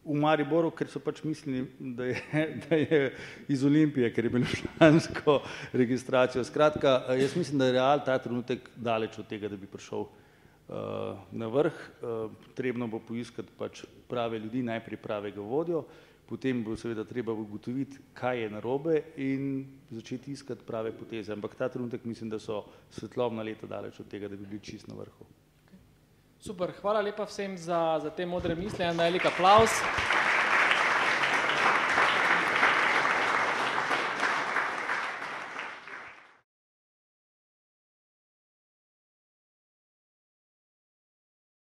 Speaker 2: v Mariboru, ker so pač mislili, da je, da je iz Olimpije, ker je bilo člansko registracijo. Skratka, jaz mislim, da je Real ta trenutek daleč od tega, da bi prišel uh, na vrh. Uh, potrebno bo poiskati pač prave ljudi, najprej pravega vodjo, potem bo seveda treba ugotoviti, kaj je narobe in začeti iskati prave poteze. Ampak ta trenutek mislim, da so svetlobna leta daleč od tega, da bi bili čist na vrhu.
Speaker 1: Super, hvala lepa vsem za, za te modre misli, en velik aplaus.